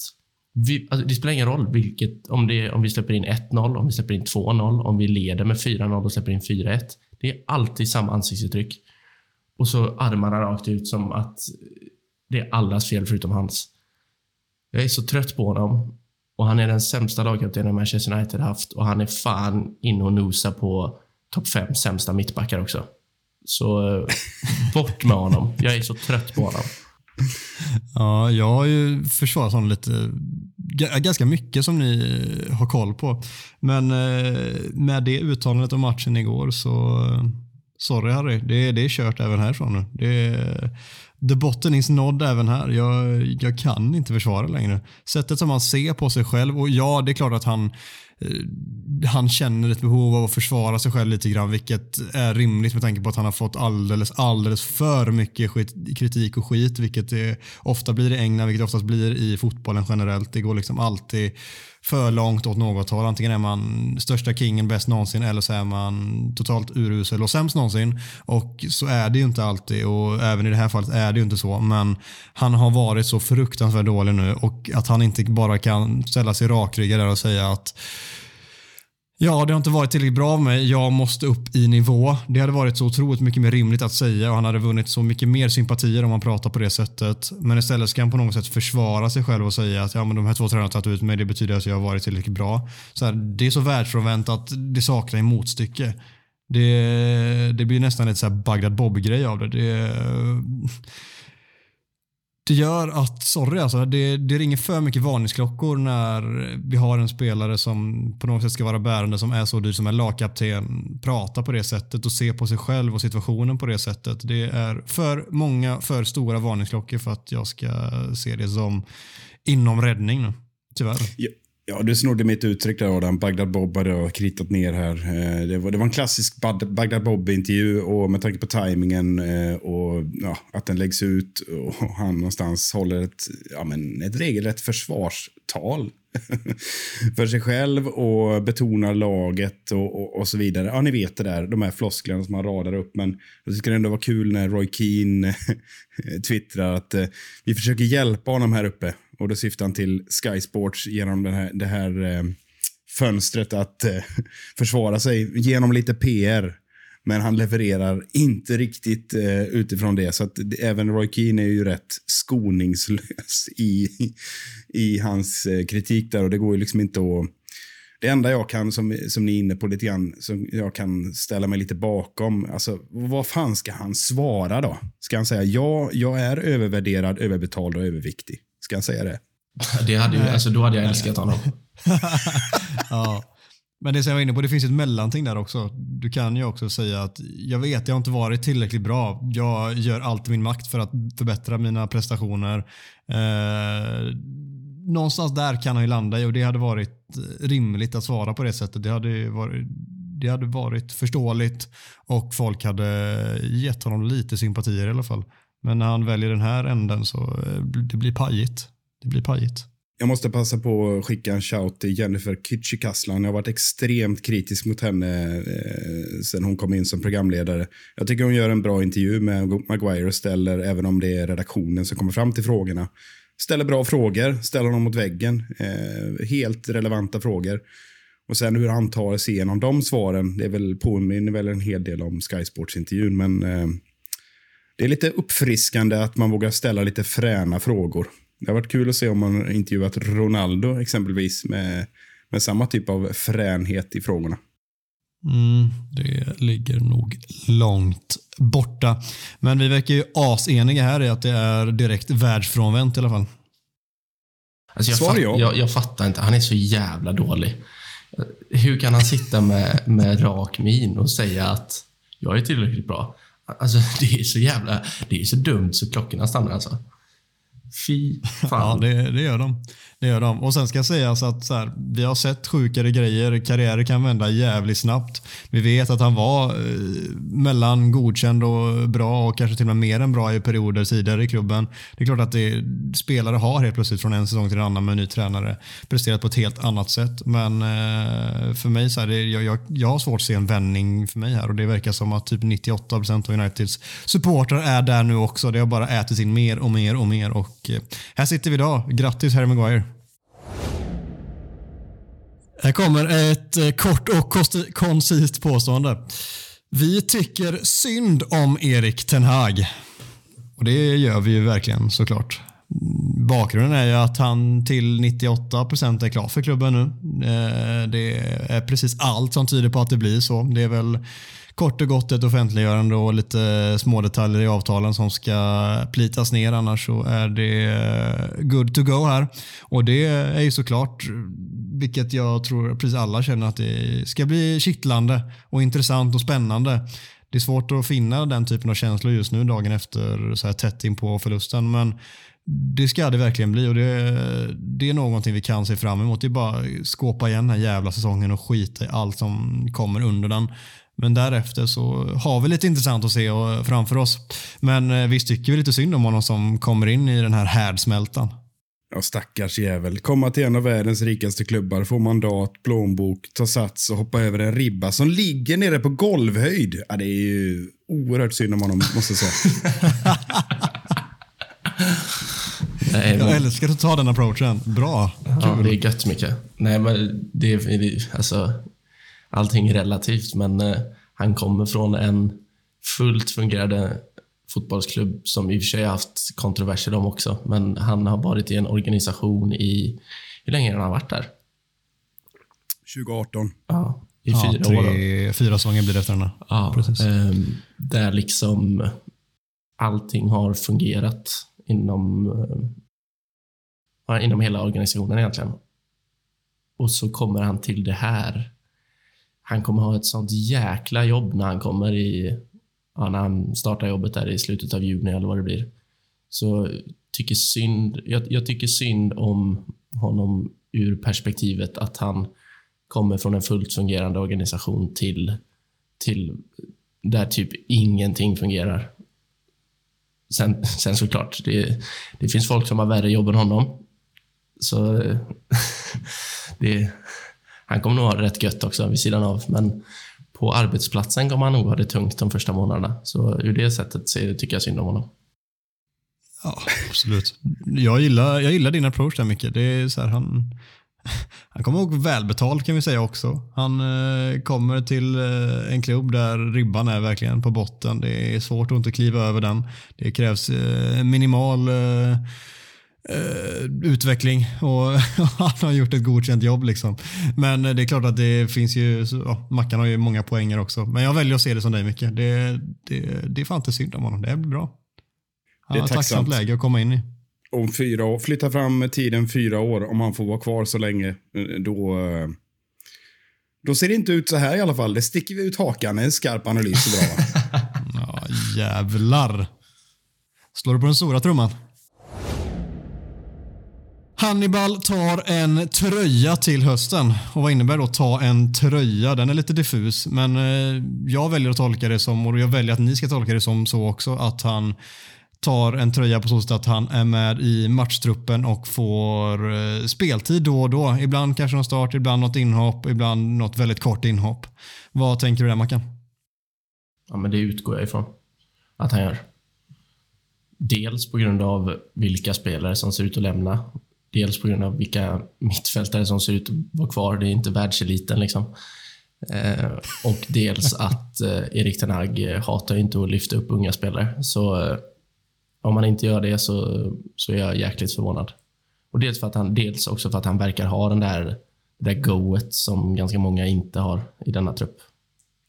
Vi, alltså, det spelar ingen roll vilket, om, det, om vi släpper in 1-0, om vi släpper in 2-0, om vi leder med 4-0 och släpper in 4-1. Det är alltid samma ansiktsuttryck. Och så armarna rakt ut som att det är allas fel förutom hans. Jag är så trött på honom. Och han är den sämsta lagkaptenen Manchester United haft och han är fan inne och nosar på topp fem sämsta mittbackar också. Så eh, bort med honom. Jag är så trött på honom. Ja, jag har ju försvarat honom lite, ganska mycket som ni eh, har koll på. Men eh, med det uttalandet om matchen igår så, sorry Harry, det, det är kört även härifrån nu. Det är, the botten is nådd även här. Jag, jag kan inte försvara längre. Sättet som han ser på sig själv och ja, det är klart att han eh, han känner ett behov av att försvara sig själv lite grann, vilket är rimligt med tanke på att han har fått alldeles, alldeles för mycket skit, kritik och skit, vilket det ofta blir i England, vilket oftast blir i fotbollen generellt. Det går liksom alltid för långt åt något håll. Antingen är man största kingen bäst någonsin eller så är man totalt urusel och sämst någonsin. Och så är det ju inte alltid och även i det här fallet är det ju inte så. Men han har varit så fruktansvärt dålig nu och att han inte bara kan ställa sig rakryggad där och säga att Ja, det har inte varit tillräckligt bra av mig. Jag måste upp i nivå. Det hade varit så otroligt mycket mer rimligt att säga och han hade vunnit så mycket mer sympatier om han pratar på det sättet. Men istället ska han på något sätt försvara sig själv och säga att ja, men de här två tränarna har tagit ut mig. Det betyder att jag har varit tillräckligt bra. Så här, det är så världsfrånvänt att det saknar en motstycke. Det, det blir nästan ett så här Bagdad Bob-grej av det. det det gör att, sorry alltså, det, det ringer för mycket varningsklockor när vi har en spelare som på något sätt ska vara bärande, som är så dyr, som en lagkapten, pratar på det sättet och ser på sig själv och situationen på det sättet. Det är för många, för stora varningsklockor för att jag ska se det som inom räddning nu. Tyvärr. Ja, Ja, du snodde mitt uttryck där Adam. Bagdad Bob hade jag kritat ner här. Eh, det var, det var en klassisk Bagdad Bob-intervju och med tanke på tajmingen eh, och ja, att den läggs ut och han någonstans håller ett, ja, men ett regelrätt försvarstal för sig själv och betonar laget och, och, och, så vidare. Ja, ni vet det där, de här flosklerna som han radar upp. Men jag tycker det ändå var kul när Roy Keane twittrar att eh, vi försöker hjälpa honom här uppe. Och då syftar han till Sky Sports genom den här, det här eh, fönstret att eh, försvara sig genom lite PR. Men han levererar inte riktigt eh, utifrån det. Så att även Roy Keane är ju rätt skoningslös i, i hans eh, kritik där. Och det går ju liksom inte att... Det enda jag kan, som, som ni är inne på lite grann, som jag kan ställa mig lite bakom. Alltså, vad fan ska han svara då? Ska han säga ja, jag är övervärderad, överbetald och överviktig? Ska han säga det? det hade ju, alltså, då hade jag älskat honom. ja. Men det som jag var inne på, det finns ett mellanting där också. Du kan ju också säga att jag vet, jag har inte varit tillräckligt bra. Jag gör allt i min makt för att förbättra mina prestationer. Eh, någonstans där kan han ju landa i och det hade varit rimligt att svara på det sättet. Det hade varit, det hade varit förståeligt och folk hade gett honom lite sympatier i alla fall. Men när han väljer den här änden så eh, det blir pajigt. Det blir pajigt. Jag måste passa på att skicka en shout till Jennifer Kücükaslan. Jag har varit extremt kritisk mot henne eh, sen hon kom in som programledare. Jag tycker hon gör en bra intervju med Maguire och ställer, även om det är redaktionen som kommer fram till frågorna, ställer bra frågor, ställer honom mot väggen. Eh, helt relevanta frågor. Och sen hur han tar sig igenom de svaren, det är väl påminner väl en hel del om Sky Sports-intervjun, men eh, det är lite uppfriskande att man vågar ställa lite fräna frågor. Det har varit kul att se om man intervjuat Ronaldo exempelvis med, med samma typ av fränhet i frågorna. Mm, det ligger nog långt borta. Men vi verkar ju aseniga här i att det är direkt världsfrånvänt i alla fall. Alltså jag, fatt, jag, jag fattar inte. Han är så jävla dålig. Hur kan han sitta med, med rak min och säga att jag är tillräckligt bra? Alltså det är så jävla... Det är så dumt så klockorna stannar alltså. Fy fan. Ja, det, det, gör de. det gör de. Och sen ska sägas att så här, vi har sett sjukare grejer. Karriärer kan vända jävligt snabbt. Vi vet att han var eh, mellan godkänd och bra och kanske till och med mer än bra i perioder tidigare i klubben. Det är klart att det, spelare har helt plötsligt från en säsong till en annan med en ny tränare presterat på ett helt annat sätt. Men eh, för mig, så här, det, jag, jag, jag har svårt att se en vändning för mig här och det verkar som att typ 98 procent av Uniteds supportrar är där nu också. Det har bara ätit in mer och mer och mer. Och och eh, här sitter vi idag. Grattis Harry Maguire. Här kommer ett eh, kort och koncist påstående. Vi tycker synd om Erik Ten Hag. Och det gör vi ju verkligen såklart. Bakgrunden är ju att han till 98% är klar för klubben nu. Eh, det är precis allt som tyder på att det blir så. Det är väl kort och gott ett offentliggörande och lite små detaljer i avtalen som ska plitas ner. Annars så är det eh, good to go här. Och det är ju såklart, vilket jag tror precis alla känner att det ska bli kittlande och intressant och spännande. det är svårt att finna den typen av känslor just nu dagen efter så här tätt in på förlusten. Men det ska det verkligen bli och det, det är någonting vi kan se fram emot. Det är bara att skåpa igen den här jävla säsongen och skita i allt som kommer under den. Men därefter så har vi lite intressant att se och- framför oss. Men eh, visst tycker vi lite synd om honom som kommer in i den här härdsmältan. Ja, stackars jävel. Komma till en av världens rikaste klubbar, få mandat, plånbok, ta sats och hoppa över en ribba som ligger nere på golvhöjd. Ja, det är ju oerhört synd om honom, måste jag säga. Nej, Jag älskar att ta den approachen. Bra. Ja, det är gött mycket. Nej, men det är, det- alltså, allting är relativt, men eh, han kommer från en fullt fungerande fotbollsklubb som i och för sig har haft kontroverser de också, men han har varit i en organisation i, hur länge har han varit där? 2018. Ja, i Ja, fyra år. då. tre, fyra säsonger blir det efter den här. Ja, precis. ehm, där liksom allting har fungerat inom, eh, inom hela organisationen egentligen. Och så kommer han till det här. Han kommer ha ett sånt jäkla jobb när han kommer i, ja, när han startar jobbet där i slutet av juni eller vad det blir. Så tycker synd, jag, jag tycker synd om honom ur perspektivet att han kommer från en fullt fungerande organisation till till där typ ingenting fungerar. Sen, sen såklart, det, det finns folk som har värre jobb än honom. Så det, han kommer nog ha det rätt gött också vid sidan av. Men på arbetsplatsen kommer han nog ha det tungt de första månaderna. Så ur det sättet så tycker jag synd om honom. Ja, absolut. Jag gillar, jag gillar din approach där mycket. Det är så här, han, han kommer ihåg välbetald kan vi säga också. Han eh, kommer till eh, en klubb där ribban är verkligen på botten. Det är svårt att inte kliva över den. Det krävs eh, minimal eh, eh, utveckling och han har gjort ett godkänt jobb. Liksom. Men eh, det är klart att det finns ju, ja, Mackan har ju många poänger också. Men jag väljer att se det som dig mycket. Det, det, det är fan inte synd om honom. Det blir bra. Han Det är har ett tacksamt tacksamt. läge att komma in i. Om fyra år, flytta fram tiden fyra år, om han får vara kvar så länge, eh, då... Då ser det inte ut så här i alla fall. Det sticker vi ut hakan. En skarp analys är bra. Ja, jävlar. Slår du på den stora trumman? Hannibal tar en tröja till hösten. Och Vad innebär då ta en tröja? Den är lite diffus, men eh, jag väljer att tolka det som, och jag väljer att ni ska tolka det som så också, att han tar en tröja på så sätt att han är med i matchtruppen och får eh, speltid då och då. Ibland kanske någon start, ibland något inhopp, ibland något väldigt kort inhopp. Vad tänker du där Mackan? Ja, men det utgår jag ifrån att han gör. Dels på grund av vilka spelare som ser ut att lämna. Dels på grund av vilka mittfältare som ser ut att vara kvar. Det är inte världseliten liksom. Eh, och dels att eh, Erik Ten Hag eh, hatar inte att lyfta upp unga spelare. Så eh, om man inte gör det så, så är jag jäkligt förvånad. Och dels, för att han, dels också för att han verkar ha den där, det där goet som ganska många inte har i denna trupp.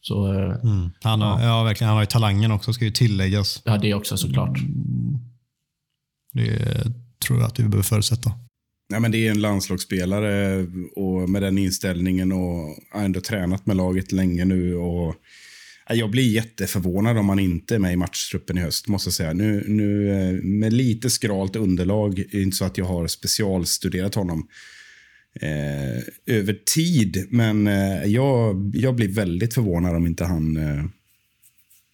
Så eh, Han har, ja. verkligen, han har ju talangen också, ska ju tilläggas. ja, det också såklart. Det tror jag att vi behöver förutsätta. Nej, men det är en landslagsspelare och med den inställningen och har ändå tränat med laget länge nu. Och jag blir jätteförvånad om han inte är med i matchtruppen i höst, måste jag säga. Nu, nu eh, med lite skralt underlag, det inte så att jag har specialstuderat honom eh, över tid, men eh, jag, jag blir väldigt förvånad om inte han eh,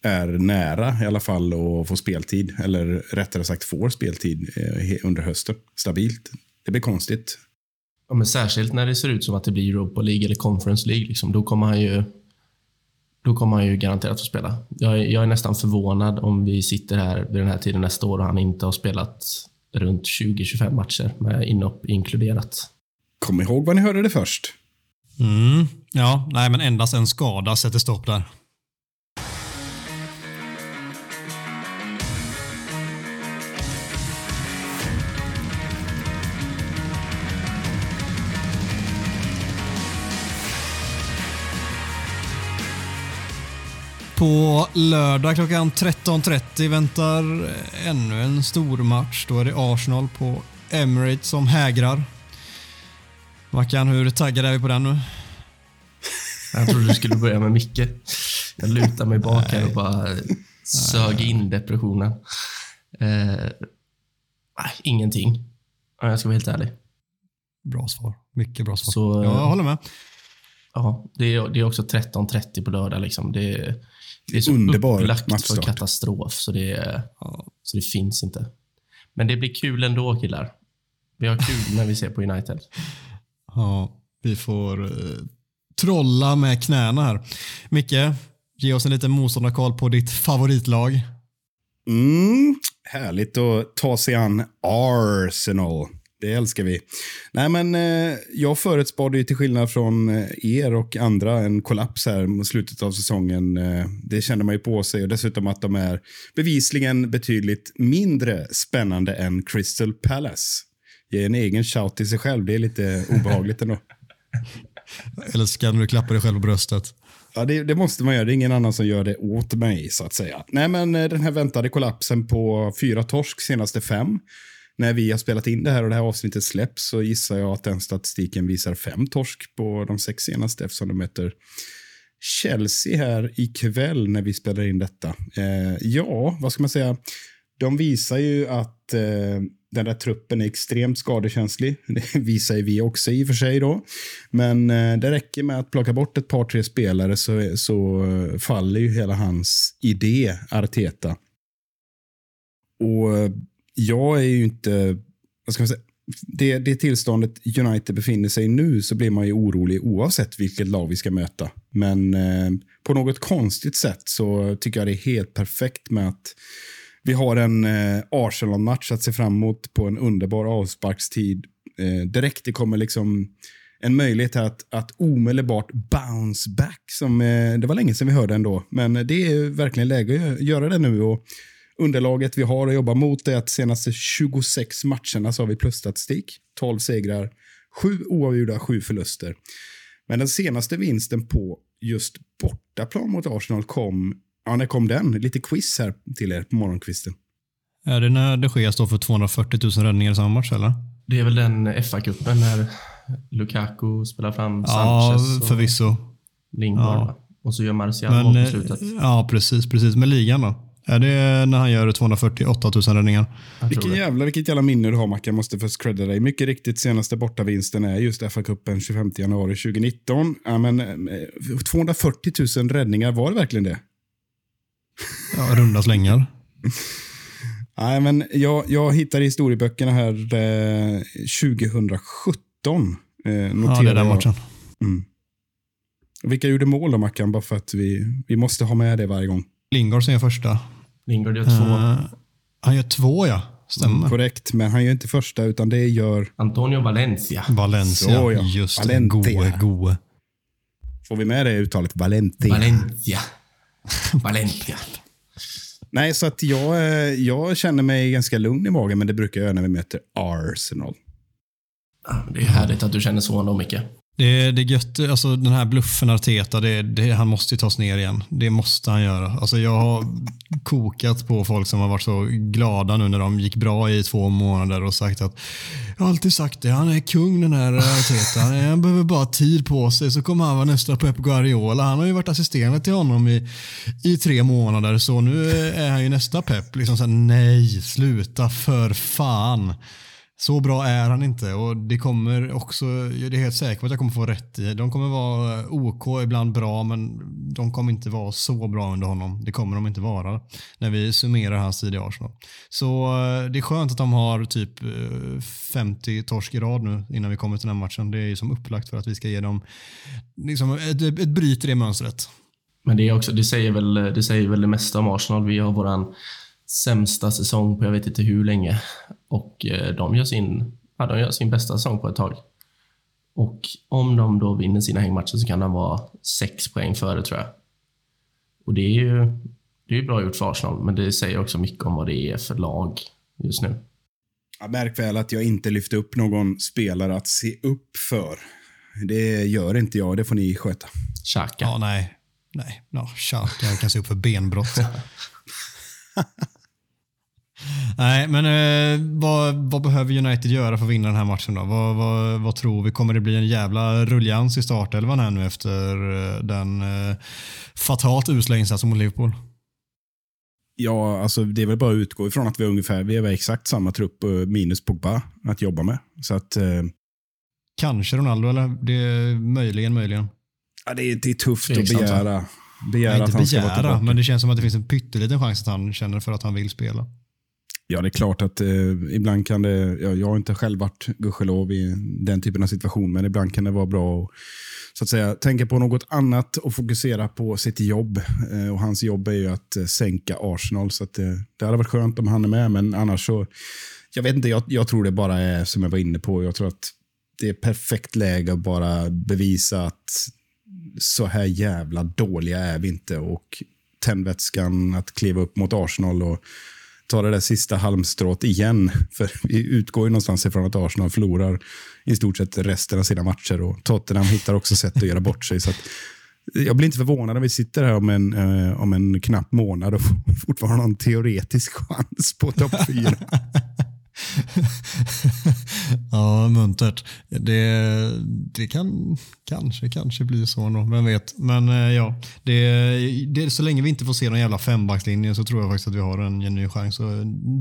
är nära i alla fall att få speltid, eller rättare sagt får speltid eh, under hösten, stabilt. Det blir konstigt. Ja, men särskilt när det ser ut som att det blir Europa League eller Conference League. Liksom, då, kommer han ju, då kommer han ju garanterat få spela. Jag, är- jag är nästan förvånad om vi sitter här vid den här tiden nästa år och han inte har spelat runt 20-25 matcher med inhopp inkluderat. Kom ihåg vad ni hörde det först. Mm. Ja, nej men endast en skada sätter stopp där. På lördag klockan 13.30 väntar ännu en stor match. Då är det Arsenal på Emirates som hägrar. Mackan, hur taggad är vi på den nu? Jag trodde du skulle börja med Micke. Jag lutar mig bak här och bara sög in depressionen. Eh, ingenting, om jag ska vara helt ärlig. Bra svar. Mycket bra svar. Så, ja, jag håller med. Ja, det är, det är också 13.30 på lördag. Liksom. Det, är, det är så Underbar upplagt för matchstart. katastrof, så det, så det finns inte. Men det blir kul ändå, killar. Vi har kul när vi ser på United. Ja, vi får eh, trolla med knäna här. Micke, ge oss en liten motståndarkoll på ditt favoritlag. Mm, härligt att ta sig an Arsenal. Det älskar vi. Nej, men eh, jag förutspådde ju till skillnad från eh, er och andra en kollaps här mot slutet av säsongen. Eh, det kände man ju på sig och dessutom att de är bevisligen betydligt mindre spännande än Crystal Palace. Ge en egen shout till sig själv. Det är lite obehagligt ändå. Eller ska du klappa dig själv på bröstet? Ja, det, det måste man göra. Det är ingen annan som gör det åt mig, så att säga. Nej, men eh, den här väntade kollapsen på fyra torsk senaste fem. När vi har spelat in det här och det här avsnittet släpps så gissar jag att den statistiken visar fem torsk på de sex senaste eftersom de möter Chelsea här ikväll när vi spelar in detta. Eh, ja, vad ska man säga? De visar ju att eh, den där truppen är extremt skadekänslig. Det visar ju vi också i och för sig då. Men eh, det räcker med att plocka bort ett par, tre spelare så, så faller ju hela hans idé, Arteta. Och eh, jag är ju inte, vad ska man säga, det, det tillståndet United befinner sig i nu så blir man ju orolig oavsett vilket lag vi ska möta. Men eh, på något konstigt sätt så tycker jag det är helt perfekt med att vi har en eh, Arsenal-match att se fram emot på en underbar avsparkstid. Eh, direkt det kommer liksom en möjlighet att, att omedelbart bounce back. Som, eh, det var länge sedan vi hörde ändå, men eh, det är verkligen läge att göra det nu. Och underlaget vi har att jobba mot är att senaste 26 matcherna så har vi plusstatistik. 12 segrar, 7 oavgjorda, 7 förluster. Men den senaste vinsten på just bortaplan mot Arsenal kom, ja när kom den? Lite quiz här till er på morgonkvisten. Är det när det sker står för 240 000 räddningar i samma match eller? Det är väl den FA-cupen när Lukaku spelar fram Ja, Sanchez och förvisso. Lingard. Ja. Och så gör Martial mål på eh, slutet. ja, precis, precis. Men ligan då? Är det när han gör 248 000 räddningar? Vilken jävla, vilket jävla minne du har Mackan, jag måste först credda dig. Mycket riktigt, senaste bortavinsten är just FA-cupen 25 januari 2019. Ja, men, eh, 240 000 räddningar, var det verkligen det? Ja, runda slängar. Nej, men jag, jag hittade i historieböckerna här eh, 2017. Eh, Ja, det är den matchen. Vilka gjorde mål då, Mackan? Bara för att vi, vi måste ha med det varje gång. Lingard ser första. Lingard gör två. Eh, han gör två, ja. Stämmer. Korrekt, men han gör inte första, utan det gör... Antonio Valencia. Valencia. Så, ja. Just det. Valencia. Goe, goe. Får vi med det uttalet? Valencia. Valencia. Valencia. Nej, så att jag, eh, jag känner mig ganska lugn i magen, men det brukar jag göra när vi möter Arsenal. Det är härligt att du känner så ändå, Micke. Det, det är gött, alltså den här bluffen Arteta, det, det, han måste ju tas ner igen. Det måste han göra. Alltså jag har kokat på folk som har varit så glada nu när de gick bra i två månader och sagt att jag har alltid sagt det, han är kung den här Arteta. Han, behöver bara tid på sig så kommer han vara nästa Pep Guardiola. Han har ju varit assisterande till honom i, i tre månader så nu är han ju nästa Pep. Liksom så här, nej, sluta för fan. Så bra är han inte och det kommer också, jag är helt säker på att jag kommer få rätt i. De kommer vara OK, ibland bra, men de kommer inte vara så bra under honom. Det kommer de inte vara när vi summerar hans tid i Arsenal. Så eh, det är skönt att de har typ eh, 50 torsk i rad nu innan vi kommer till den här matchen. Det är ju som upplagt för att vi ska ge dem liksom ett, ett bryt i det mönstret. Men det, är också, det, säger väl, det säger väl det mesta om Arsenal. Vi har våran sämsta säsong på jag vet inte hur länge. Och eh, de gör sin, ja, de gör sin bästa säsong på ett tag. Och om de då vinner sina hängmatcher så kan de vara sex poäng före, tror jag. Och det är ju det är bra gjort för Arsenal, men det säger också mycket om vad det är för lag just nu. Ja, märk väl att jag inte lyfte upp någon spelare att se upp för. Det gör inte jag, det får ni sköta. Xhaka. Ja, nej. Nej, no, jag kan se upp för benbrott. Nej, men eh, vad, vad behöver United göra för att vinna den här matchen då? Vad, vad, vad tror vi? Kommer det bli en jävla rullians i startelvan här nu efter eh, den eh, fatalt usla insatsen mot Liverpool? Ja, alltså det är väl bara att utgå ifrån att vi är ungefär, vi är väl exakt samma trupp eh, minus Pogba att jobba med. Så att, eh, Kanske Ronaldo, eller? Det är möjligen, möjligen. ja, det, är, det är tufft att Tveksamt, va? begära, begära Nej, att inte han ska vara begära, tillbaka. men det känns som att det finns en pytteliten chans att han känner för att han vill spela. Ja, det är klart att eh, ibland kan det, ja, jag har inte själv varit gudskelov i den typen av situation, men ibland kan det vara bra att så att säga, tänka på något annat och fokusera på sitt jobb. Eh, och Hans jobb är ju att eh, sänka Arsenal, så att, eh, det hade varit skönt om han är med, men annars så, jag vet inte, jag, jag tror det bara är som jag var inne på, jag tror att det är perfekt läge att bara bevisa att så här jävla dåliga är vi inte och tändvätskan att kliva upp mot Arsenal och ta det där sista halmstrået igen. För vi utgår ju någonstans ifrån att Arsenal förlorar i stort sett resten av sina matcher och Tottenham hittar också sätt att göra bort sig. Så att, jag blir inte förvånad om vi sitter här om en, eh, om en knapp månad och fortfarande har en teoretisk chans på topp fyra. ja, muntert. Det, det kan kanske, kanske bli så ändå. vem vet. Men eh, ja, det, det, så länge vi inte får se någon jävla fembackslinje så tror jag faktiskt att vi har en genuin chans.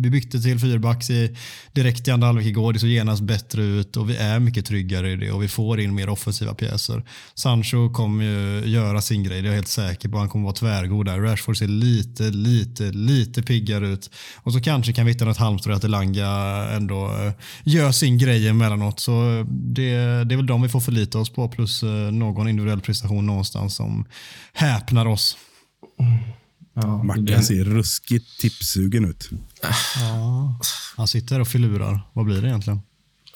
Vi bytte till fyrbacks i, direkt i andra halvlek igår. Det såg genast bättre ut och vi är mycket tryggare i det och vi får in mer offensiva pjäser. Sancho kommer ju göra sin grej, det är jag helt säker på. Han kommer vara tvärgod där. Rashford ser lite, lite, lite piggare ut. Och så kanske kan vi hitta något halmstrå att Elanga ändå eh, gör sin grej emellanåt. Så det, det är väl de vi får förlita oss på plus eh, någon individuell prestation någonstans som häpnar oss. Ja, Mackan det- ser ruskigt tipssugen ut. Han sitter och filurar. Vad blir det egentligen?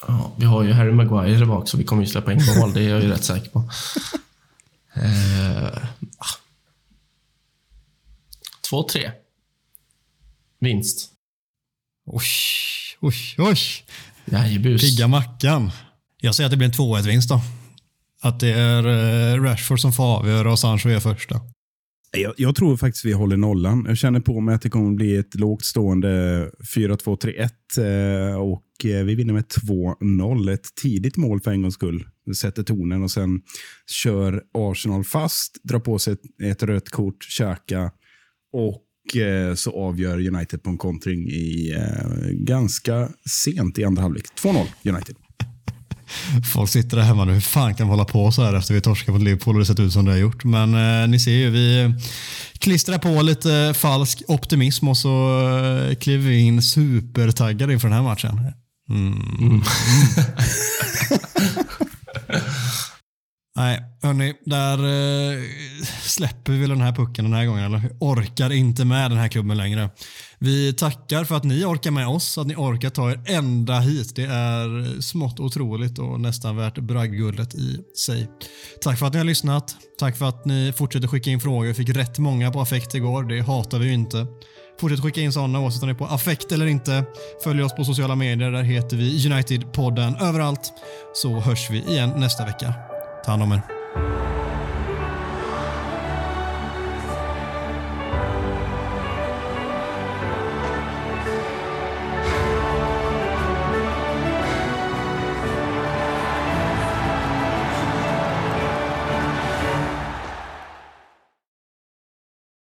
Ja, vi har ju Harry Maguire där bak, så vi kommer ju släppa in mål. Det är jag ju rätt säker på. Eh, ah. 2-3. Vinst. Oj, oj, oj. Jajebus. Pigga Mackan. Jag säger att det blir en 2-1-vinst då. Att det är eh, Rashford som får avgöra och Sancho är första. Jag, jag tror faktiskt vi håller nollan. Jag känner på mig att det kommer bli ett lågt stående 4-2-3-1 eh, och eh, vi vinner med 2-0. Ett tidigt mål för en gångs skull. Det sätter tonen och sen kör Arsenal fast, drar på sig ett, ett rött kort, käka och så avgör United på en kontring i eh, ganska sent i andra halvlek. 2-0 United. Folk sitter där hemma nu. Hur fan kan vi hålla på så här efter vi torskade mot Liverpool och det sett ut som det har gjort? Men eh, ni ser ju, vi klistrar på lite falsk optimism och så eh, kliver vi in supertaggade inför den här matchen. Mm. Nej, hörni, där eh, släpper vi väl den här pucken den här gången. Eller? Vi orkar inte med den här klubben längre. Vi tackar för att ni orkar med oss, att ni orkar ta er ända hit. Det är smått otroligt och nästan värt bragdguldet i sig. Tack för att ni har lyssnat. Tack för att ni fortsätter skicka in frågor. Vi fick rätt många på affekt igår. Det hatar vi ju inte. Fortsätt skicka in sådana oavsett om ni är på affekt eller inte. Följ oss på sociala medier. Där heter vi United-podden överallt. Så hörs vi igen nästa vecka. Tarnungen.